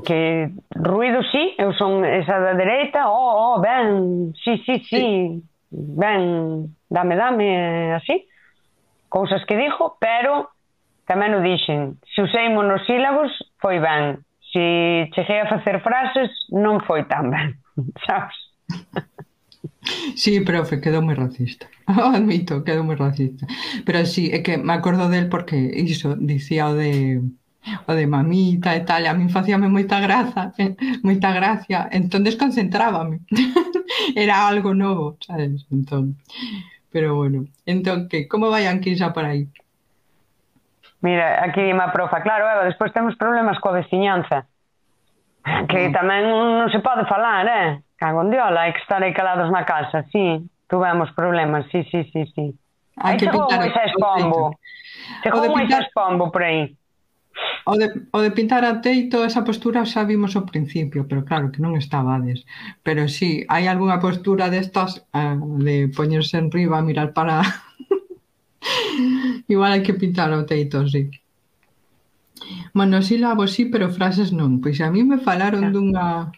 que ruido sí, eu son esa da dereita, oh, oh, ben, sí, sí, sí, sí. ben, dame, dame, así, cousas que dixo, pero tamén o dixen, se usei monosílabos, foi ben, se cheguei a frases, non foi tan ben, sabes? Sí, profe, quedou moi racista. Admito, quedou moi racista. Pero sí, é que me acordo del porque iso dicía o de o de mamita e tal, e a min facíame moita graza, moita gracia, entón desconcentrábame. Era algo novo, sabes? Entón, pero bueno, entón que, como vai Anquisa por aí? Mira, aquí dime a profa, claro, Eva, despois temos problemas coa veciñanza. Que mm. tamén non se pode falar, eh? Cago en diola, hai que estar aí calados na casa, sí. Tuvemos problemas, sí, sí, sí, sí. Hai que chegou Moisés Pombo. Chegou Moisés Pombo por aí. O de, o de pintar a teito, esa postura xa vimos ao principio, pero claro que non estabades. Pero sí, hai algunha postura destas uh, de poñerse en riba, mirar para Igual hai que pintar o teito, sí. Monosílabos sí, pero frases non. Pois a mí me falaron dunha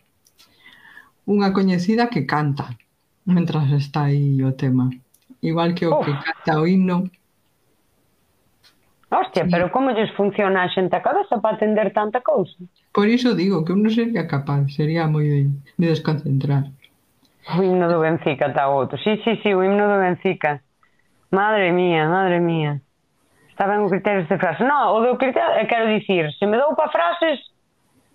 unha coñecida que canta mentras está aí o tema. Igual que o oh. que canta o himno. Hostia, sí. pero como lles funciona a xente a cabeza para atender tanta cousa? Por iso digo que non sería capaz, sería moi de, de desconcentrar. O himno do Benfica, está outro. Sí, sí, sí, o himno do Benfica. Madre mía, madre mía. Está ben o criterio de frase. No, o do criterio, eh, quero dicir, se me dou para frases,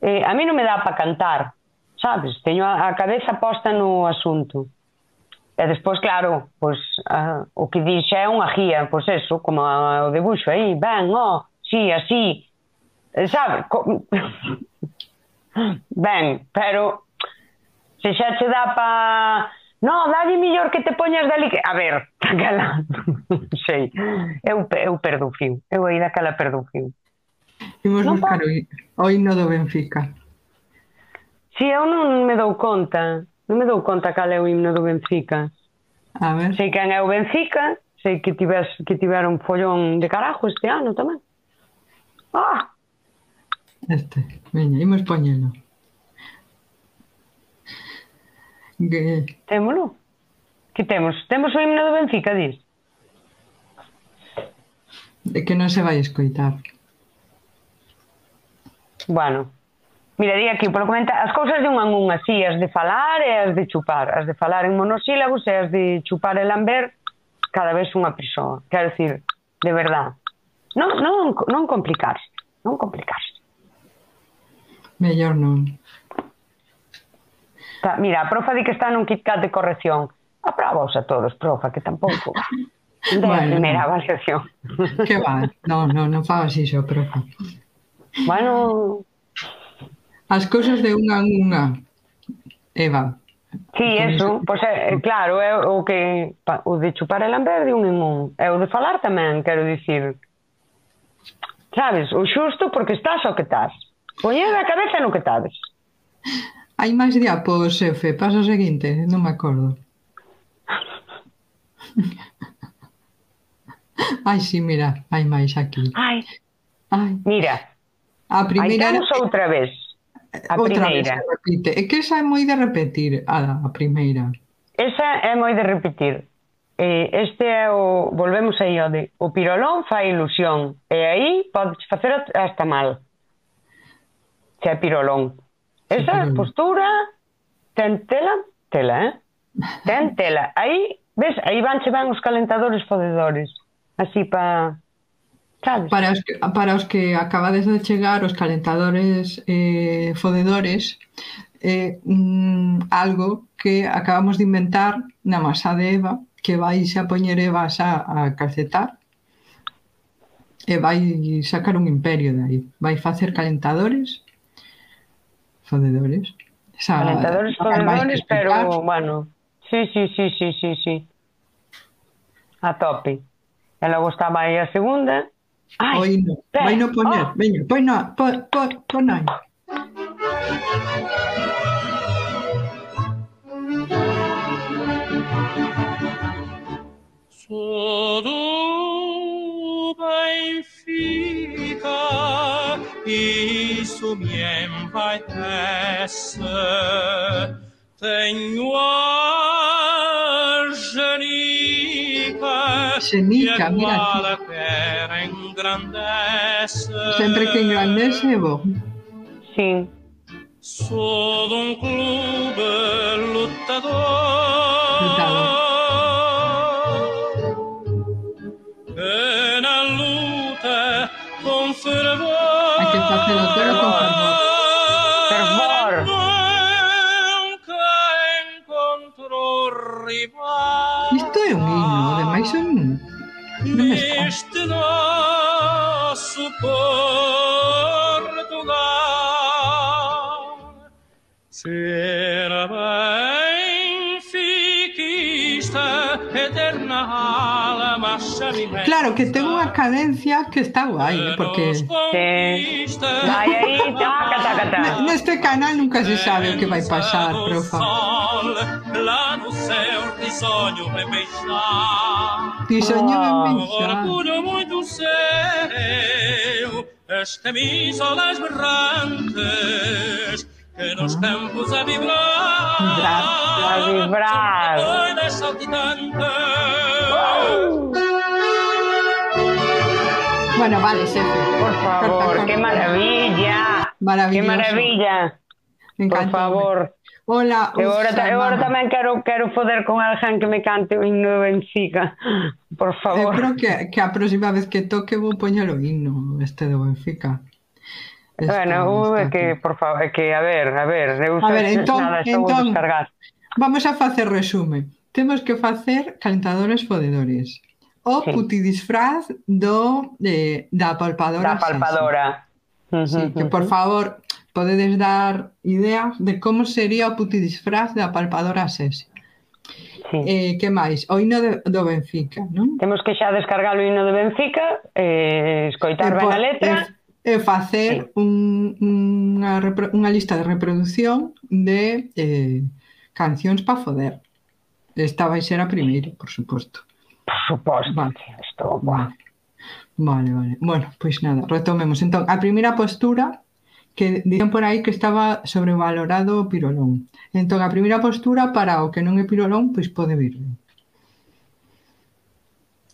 eh, a mí non me dá para cantar, sabes? Teño a, a cabeza posta no asunto. E despois, claro, pois, a, o que dixe é unha guía, pois eso, como a, o debuxo aí, ben, oh, sí, así, eh, sabe? Co... ben, pero se xa che dá pa No, dalle millor que te poñas dali que... A ver, cala, sei, eu, eu perdo fio, eu aí daquela perdo fio. Imos non buscar o, o himno do Benfica. Si, eu non me dou conta, non me dou conta cal é o himno do Benfica. A ver. Sei quen é o Benfica, sei que tives, que tiveron follón de carajo este ano tamén. Ah! Este, veña, imos poñelo. De... Témolo? Que temos? Temos o himno do Benfica, dis? De que non se vai escoitar. Bueno, Mira, di aquí, por comentar, as cousas de un en un así, as de falar e as de chupar. As de falar en monosílabos e as de chupar e lamber cada vez unha persoa. Quero dicir, de verdad. Non, non, non complicarse, non complicarse. Mellor non xa, mira, a profa di que está nun KitKat de corrección. Aprobos a todos, profa, que tampouco. De bueno, primeira avaliación. Que va, non, non, non fagas iso, profa. Bueno... As cousas de unha en unha, Eva. Sí, eso, pois é, claro, é o que o de chupar el lamber de un en un. É o de falar tamén, quero dicir. Sabes, o xusto porque estás o que estás. Poñer a cabeza no que estás. Hai máis diapos, ah, xefe. Paso seguinte, non me acordo. Ai, si, sí, mira, hai máis aquí. Ai. Ai. Mira. A primeira Aí outra vez. A outra primeira. Vez repite. É que esa é moi de repetir, a, a primeira. Esa é moi de repetir. Eh, Este é o, volvemos aí ao de, o pirolón fai ilusión e aí podes facer hasta mal. Se é pirolón. Esa postura ten tela, tela, eh? Ten tela. Aí, ves, aí van che van os calentadores fodedores. Así pa... Sabes? Para os, que, para os que acabades de chegar, os calentadores eh, fodedores, eh, mm, algo que acabamos de inventar na masa de Eva, que vai xa poñer Eva xa a calcetar, e vai sacar un imperio de aí. Vai facer calentadores fodedores. Xa, calentadores fodedores, pero, bueno, sí, sí, sí, sí, sí, sí. A tope. E logo aí a segunda, Ai, Oi, no. Vai no poñer, oh. veña, pois no, po, po, pon aí. Sou do Benfica isso me envaidece. Tenho a genica, Xenica, que mira igual aquí. a terra engrandece. Sempre que engrandece é bo. Sí. Sou de um clube lutador. Claro, que tengo una cadencia que está guay, porque... Sí. Ay, ahí, taca. En este canal nunca se sabe o que vai passar, profa. Bisogna oh. Este isola esmerrantes que nos tempos a vibrar, a vibrar. Son Bueno, vale, jefe. Por favor, qué maravilla. Maravilloso. Qué maravilla. Me encanta. Por favor. Hola. Eu agora, ta, eu agora tamén quero, quero poder con alguén que me cante o himno de Benfica. Por eh, favor. Eu creo que, que a próxima vez que toque vou poñer o himno este de Benfica. Este, bueno, este que, por favor, que a ver, a ver, eu a ver, entón, nada, entón, vamos a facer resume. Temos que facer calentadores fodedores o putidisfraz do, de da palpadora. Da palpadora. Sí, uh -huh, que por favor podedes dar ideas de como sería o putidisfraz da palpadora sexy. Sí. Eh, que máis? O hino de, do Benfica, non? Temos que xa descargar o hino do Benfica, eh, escoitar ben a letra... E, e facer sí. un, unha, unha lista de reproducción de eh, cancións para foder. Esta vai ser a primeira, por suposto. Por suposto, vale. estou boa. Vale, vale. Bueno, pois nada, retomemos. Entón, a primeira postura que dicen por aí que estaba sobrevalorado o pirolón. Entón, a primeira postura para o que non é pirolón, pois pode vir.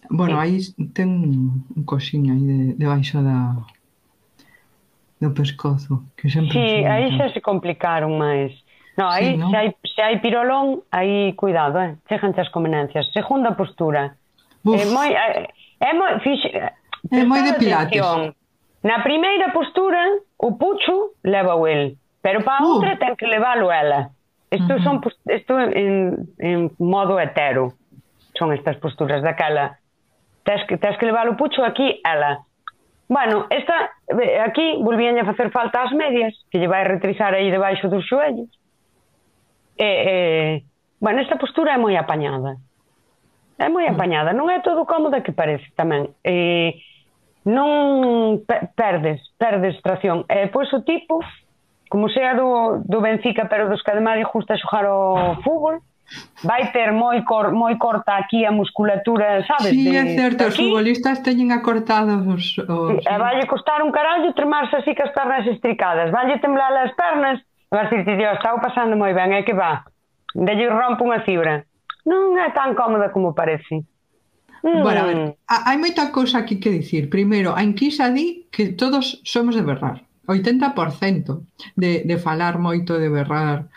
Bueno, aí ten un coxín aí de, debaixo da do pescozo, que sempre Sí, aí xa se complicaron máis. No, aí sí, no? se hai se hai pirolón, aí cuidado, eh. Cheganche as convenencias. Segunda postura, É moi, é, é moi, fixe, eh, é moi de pilates. Atención. Na primeira postura, o pucho leva o el, pero para a uh. outra ten que leválo ela. Isto, uh -huh. son, isto en, en modo hetero son estas posturas daquela. Tens que, tens que levar o pucho aquí, ela. Bueno, esta, eh, aquí volvían a facer falta as medias, que lle vai retrizar aí debaixo dos xoellos. E, eh, bueno, esta postura é moi apañada. É moi apañada, non é todo cómoda que parece tamén. Eh, non pe perdes, perdes tracción. E eh, pois o tipo, como sea do, do Benfica, pero dos que ademais gusta xogar o fútbol, vai ter moi cor, moi corta aquí a musculatura, sabes? Sí, de, é certo, os futbolistas teñen acortados os... os... E valle costar un carallo tremarse así que as pernas estricadas, valle temblar as pernas, vas dicir, Dios, estou pasando moi ben, é que va, delle rompo unha fibra non é tan cómoda como parece. Mm. Bueno, a mm. ver, hai moita cousa aquí que dicir. Primeiro, a enquisa di que todos somos de berrar. 80% de, de falar moito de berrar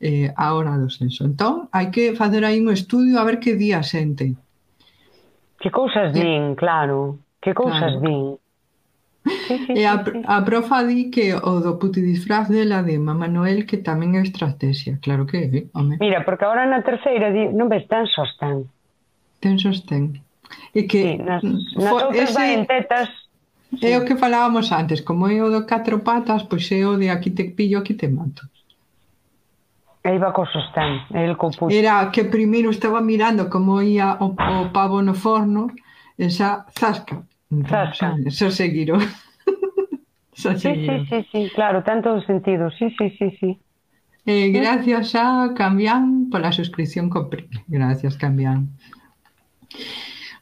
eh, a hora do senso. Entón, hai que facer aí un estudio a ver que día sente. Que cousas eh, din, claro. Que cousas claro. din. Sí, sí, e a, sí, a profa di que o do putidisfraz dela de Mamá Noel que tamén é estrategia, claro que é, home. Mira, porque agora na terceira di, non ves tan sostén. Ten sostén. E que sí, nas, nas fo, ese, vai en tetas É o que falábamos antes, como é o do catro patas, pois é o de aquí te pillo, aquí te mato. E iba co sostén, el co puxo. Era que primeiro estaba mirando como ia o, o pavo no forno, esa zasca, Zasca. Xo seguiro. Xo seguiro. Sí, sí, sí, sí, claro, ten todo sentido. Sí, sí, sí, sí. Eh, gracias a Cambián pola suscripción Prime. Gracias, Cambián.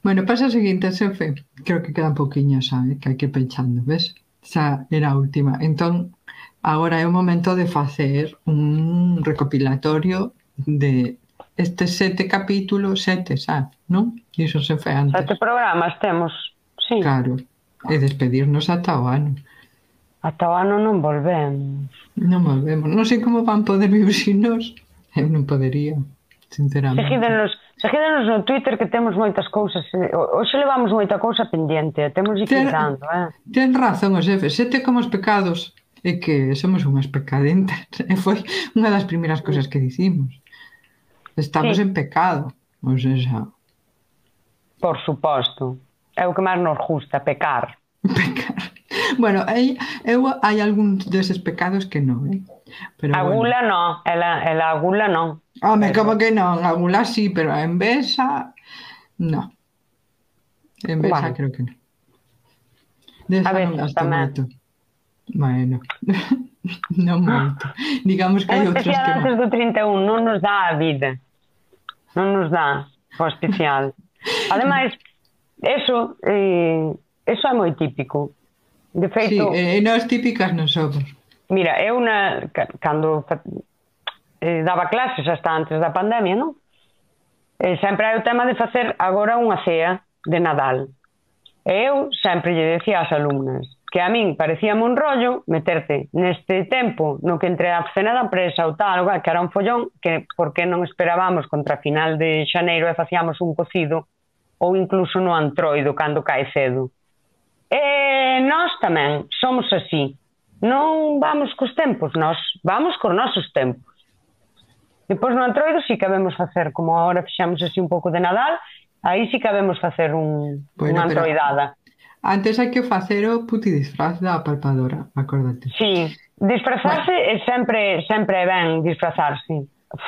Bueno, pasa o seguinte, xefe. Creo que queda un poquinho, sabe? Que hai que pensando, ves? Xa era a última. Entón, agora é o momento de facer un recopilatorio de estes sete capítulos, sete, sabe? Non? Iso se fe antes. Sete programas temos. Sí. Claro. E despedirnos ata o ano. Ata o ano non volvemos. Non volvemos. Non sei como van poder vivir sin nós. Eu non podería, sinceramente. Seguídenos, seguídenos no Twitter que temos moitas cousas. Eh, hoxe levamos moita cousa pendiente. Temos de ten, dando, eh? Ten razón, o xefe. Sete como os pecados. É que somos unhas pecadentas. E foi unha das primeiras cousas que dicimos. Estamos sí. en pecado. O sea, Por suposto é o que máis nos gusta, pecar. Pecar. Bueno, hai, eu hai algúns deses pecados que non, eh? Pero a gula bueno. non, ela, ela a gula non. Home, pero... como que non, a gula sí, pero a envesa, non. En Besa bueno. creo que non. Desa a ver, non gasto tamén. moito. Bueno, non moito. Digamos que hai outros que... antes do 31 non nos dá a vida. Non nos dá o especial. Ademais, Eso, eh, eso é moi típico. De feito... Sí, e nós típicas non somos. Mira, eu na, cando eh, daba clases hasta antes da pandemia, non? Eh, sempre hai o tema de facer agora unha cea de Nadal. E eu sempre lle decía ás alumnas que a min parecíame un rollo meterte neste tempo no que entre a cena da empresa ou tal, que era un follón, que por que non esperábamos contra a final de xaneiro e facíamos un cocido ou incluso no antroido cando cae cedo. E nós tamén somos así. Non vamos cos tempos, nós vamos cos nosos tempos. Depois no antroido si sí que vemos facer, como agora fixamos así un pouco de Nadal, aí si sí que vemos facer un, bueno, unha antroidada. Antes hai que facer o puti disfraz da palpadora, acordate. Sí, disfrazarse bueno. é sempre, sempre ben disfrazarse. Uf,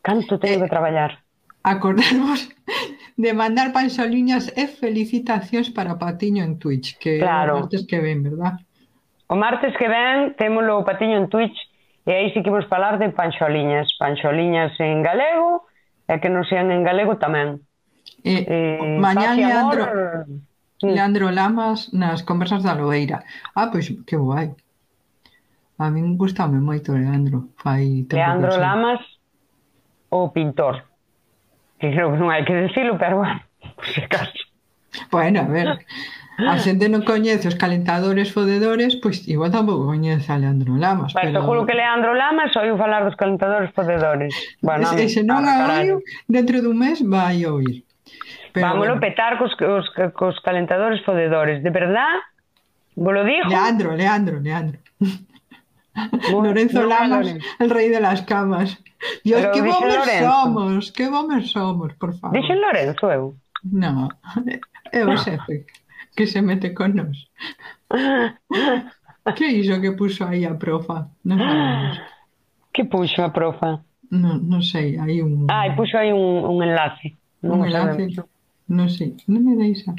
canto teño eh, que traballar acordarvos de mandar panxoliñas e felicitacións para Patiño en Twitch, que claro. o martes que ven, verdad? O martes que ven témolo o Patiño en Twitch e aí sí que vos falar de panxoliñas, panxoliñas en galego e que non sean en galego tamén. Eh, eh, mañá Leandro, amor... Leandro Lamas nas conversas da Loeira. Ah, pois que guai. A min gustame moito Leandro. Fai Leandro Lamas, o pintor que creo que non hai que decirlo, pero bueno, por si acaso. Bueno, a ver, a xente non coñece os calentadores fodedores, pois igual tampouco coñece a Leandro Lamas. Pero, pero seguro que Leandro Lamas oiu falar dos calentadores fodedores. Bueno, e, se non a oiu, dentro dun mes vai oír. Pero, Vámonos bueno. petar cos, cos, cos calentadores fodedores, de verdad? Vos lo dijo? Leandro, Leandro, Leandro. Lorenzo no, Lamas, el rei de las camas. Dios, que bombers somos, que bombers somos, por favor. Dixen Lorenzo eu? No, é o xefe que se mete con nos. que iso que puxo aí a profa? Non ah, sabemos. Que puxo a profa? Non, non sei, hai un... Ah, puxo aí un, un enlace. Non un enlace, sabemos. non sei, non me deixa.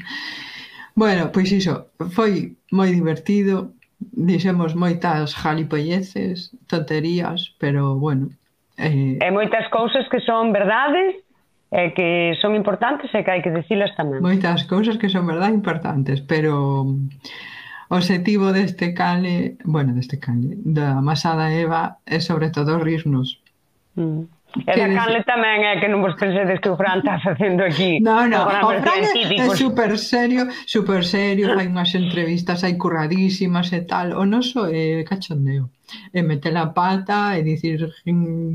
Bueno, pois iso, foi moi divertido, dixemos moitas jalipolleces, tonterías, pero bueno, eh... e moitas cousas que son verdades e que son importantes e que hai que dicilas tamén. Moitas cousas que son verdade importantes, pero mm, o objetivo deste cale, bueno, deste cale, da Masada Eva é sobre todo rirnos. Mm. E da Canle tamén é que non vos pensedes que o Fran está facendo aquí. No, no, o Fran é, é super serio, super serio, hai unhas entrevistas aí curradísimas e tal. O noso é cachondeo e meter a pata e dicir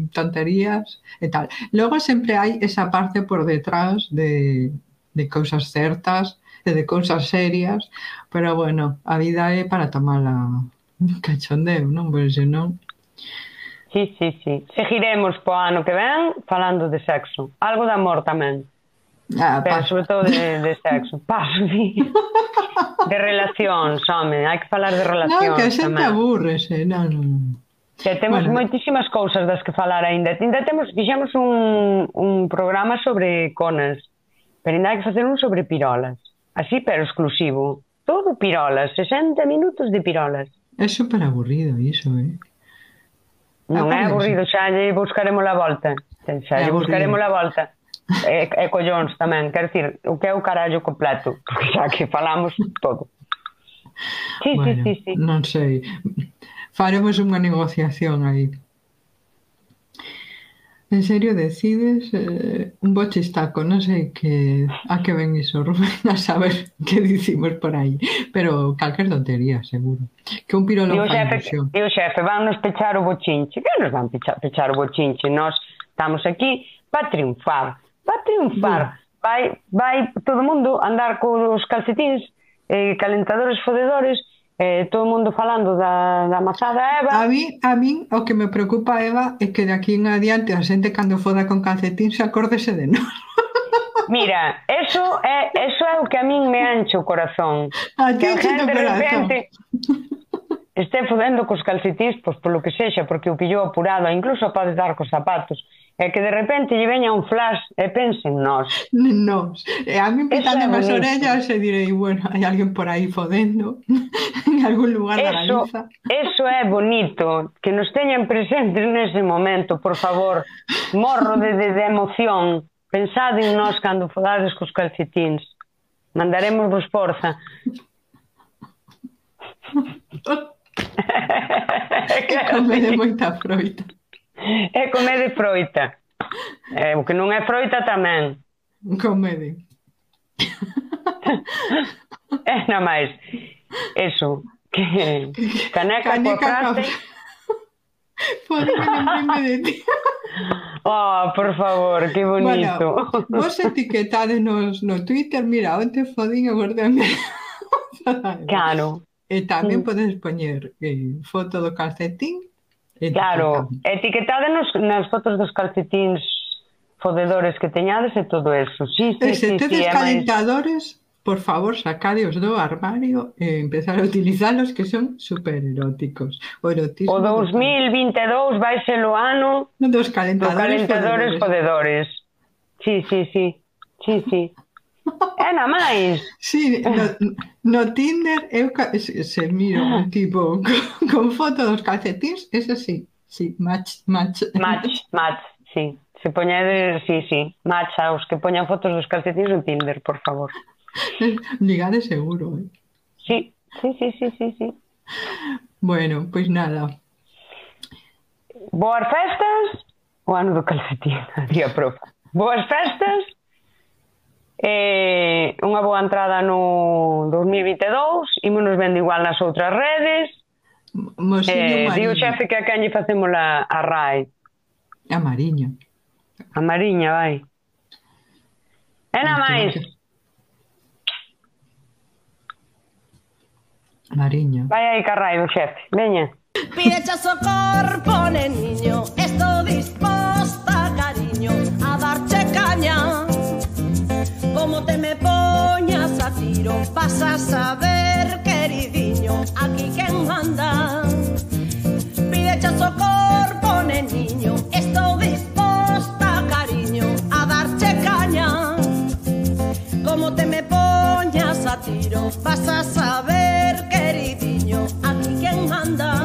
tonterías e tal. Logo sempre hai esa parte por detrás de, de cousas certas e de cousas serias, pero bueno, a vida é para tomala cachondeo, non? Pois non Sí, sí, sí. Seguiremos po ano que ven falando de sexo. Algo de amor tamén. Ah, Pero paso. sobre todo de, de sexo. Paso, sí. De relacións, home. Hai que falar de relacións non, que a xente tamén. aburrese. Non, non. Que temos bueno. moitísimas cousas das que falar aínda. Ainda temos, fixemos un, un programa sobre conas. Pero ainda hai que facer un sobre pirolas. Así, pero exclusivo. Todo pirolas. 60 minutos de pirolas. É super aburrido iso, eh? Non é eh, aburrido, xa lle buscaremos a volta. Eh, xa lle buscaremos a volta. E, e collóns tamén, quero dicir, o que é o carallo completo, porque xa que falamos todo. Sí, bueno, sí, sí, sí. Non sei. Faremos unha negociación aí. En serio decides eh, un bochistaco, non sei que a que ven iso, Rubén, a saber que dicimos por aí, pero calquer tontería, seguro. Que un pirolo e xa ilusión. E o xefe, vannos pechar o bochinche, que nos van pechar, pechar o bochinche, nós estamos aquí para triunfar, para triunfar. Vai, vai todo mundo andar cos calcetins, eh, calentadores fodedores, eh, todo mundo falando da, da masada Eva. A mí, a mí o que me preocupa, Eva, é que de aquí en adiante a xente cando foda con calcetín se acórdese de nós. Mira, eso é, eso é o que a min me ancho o corazón. A que a xente de repente este fodendo cos calcetís, pois polo que sexa, porque o pillou apurado, incluso pode dar cos zapatos, é que de repente lle veña un flash e pense en nós. Nós. E a mí pitando as orellas e direi, bueno, hai alguén por aí fodendo en algún lugar eso, da Galiza. Eso é bonito, que nos teñan presentes nese momento, por favor, morro de, de, de emoción, pensad en nós cando fodades cos calcetins. Mandaremos vos forza. é comer de moita froita. É comer de froita. É, o que non é froita tamén. Comede. É na máis. Eso. Que, caneca, caneca coacate. Por que lembrarme de ti. Oh, por favor, que bonito. Bueno, vos etiquetadenos no Twitter, mira, onte fodín e guardame. Claro. Eh, e tamén sí. podes poñer eh, foto do calcetín. E claro, etiquetadenos nas fotos dos calcetíns fodedores que teñades e todo eso. Sí, sí, e se sí, tedes sí, calentadores, máis... por favor, sacadeos do armario e empezar a utilizalos que son super eróticos. O, erotismo o 2022 vai ser o ano dos calentadores, do calentadores fodedores. fodedores. Sí, sí, sí. Sí, sí. Eh, é na máis. Sí, no, no Tinder eu se, se miro un tipo con, con foto dos calcetins, ese sí, sí, match, match. Match, match, sí. Se poñedes, sí, sí, match aos que poñan fotos dos calcetins no Tinder, por favor. Ligade seguro, eh. Sí, sí, sí, sí, sí, sí. Bueno, pois pues nada. Boas festas, o ano do calcetín, día profa. Boas festas, eh, unha boa entrada no 2022, ímonos vendo igual nas outras redes, Mosiño eh, Mariño. Xefe que a quen facemos a, a RAI. A Mariño. A Mariña, vai. E na máis. Mariño. Vai aí, carrai, o xefe. Veña. Pide xa socorro, pone niño, estou disposta, cariño, Como te me poñas a tiro, vas a saber, queridinho, aquí quien manda. Pide socorro, niño, estoy dispuesta, cariño, a darte caña. Como te me poñas a tiro, vas a saber, queridinho, aquí quien manda.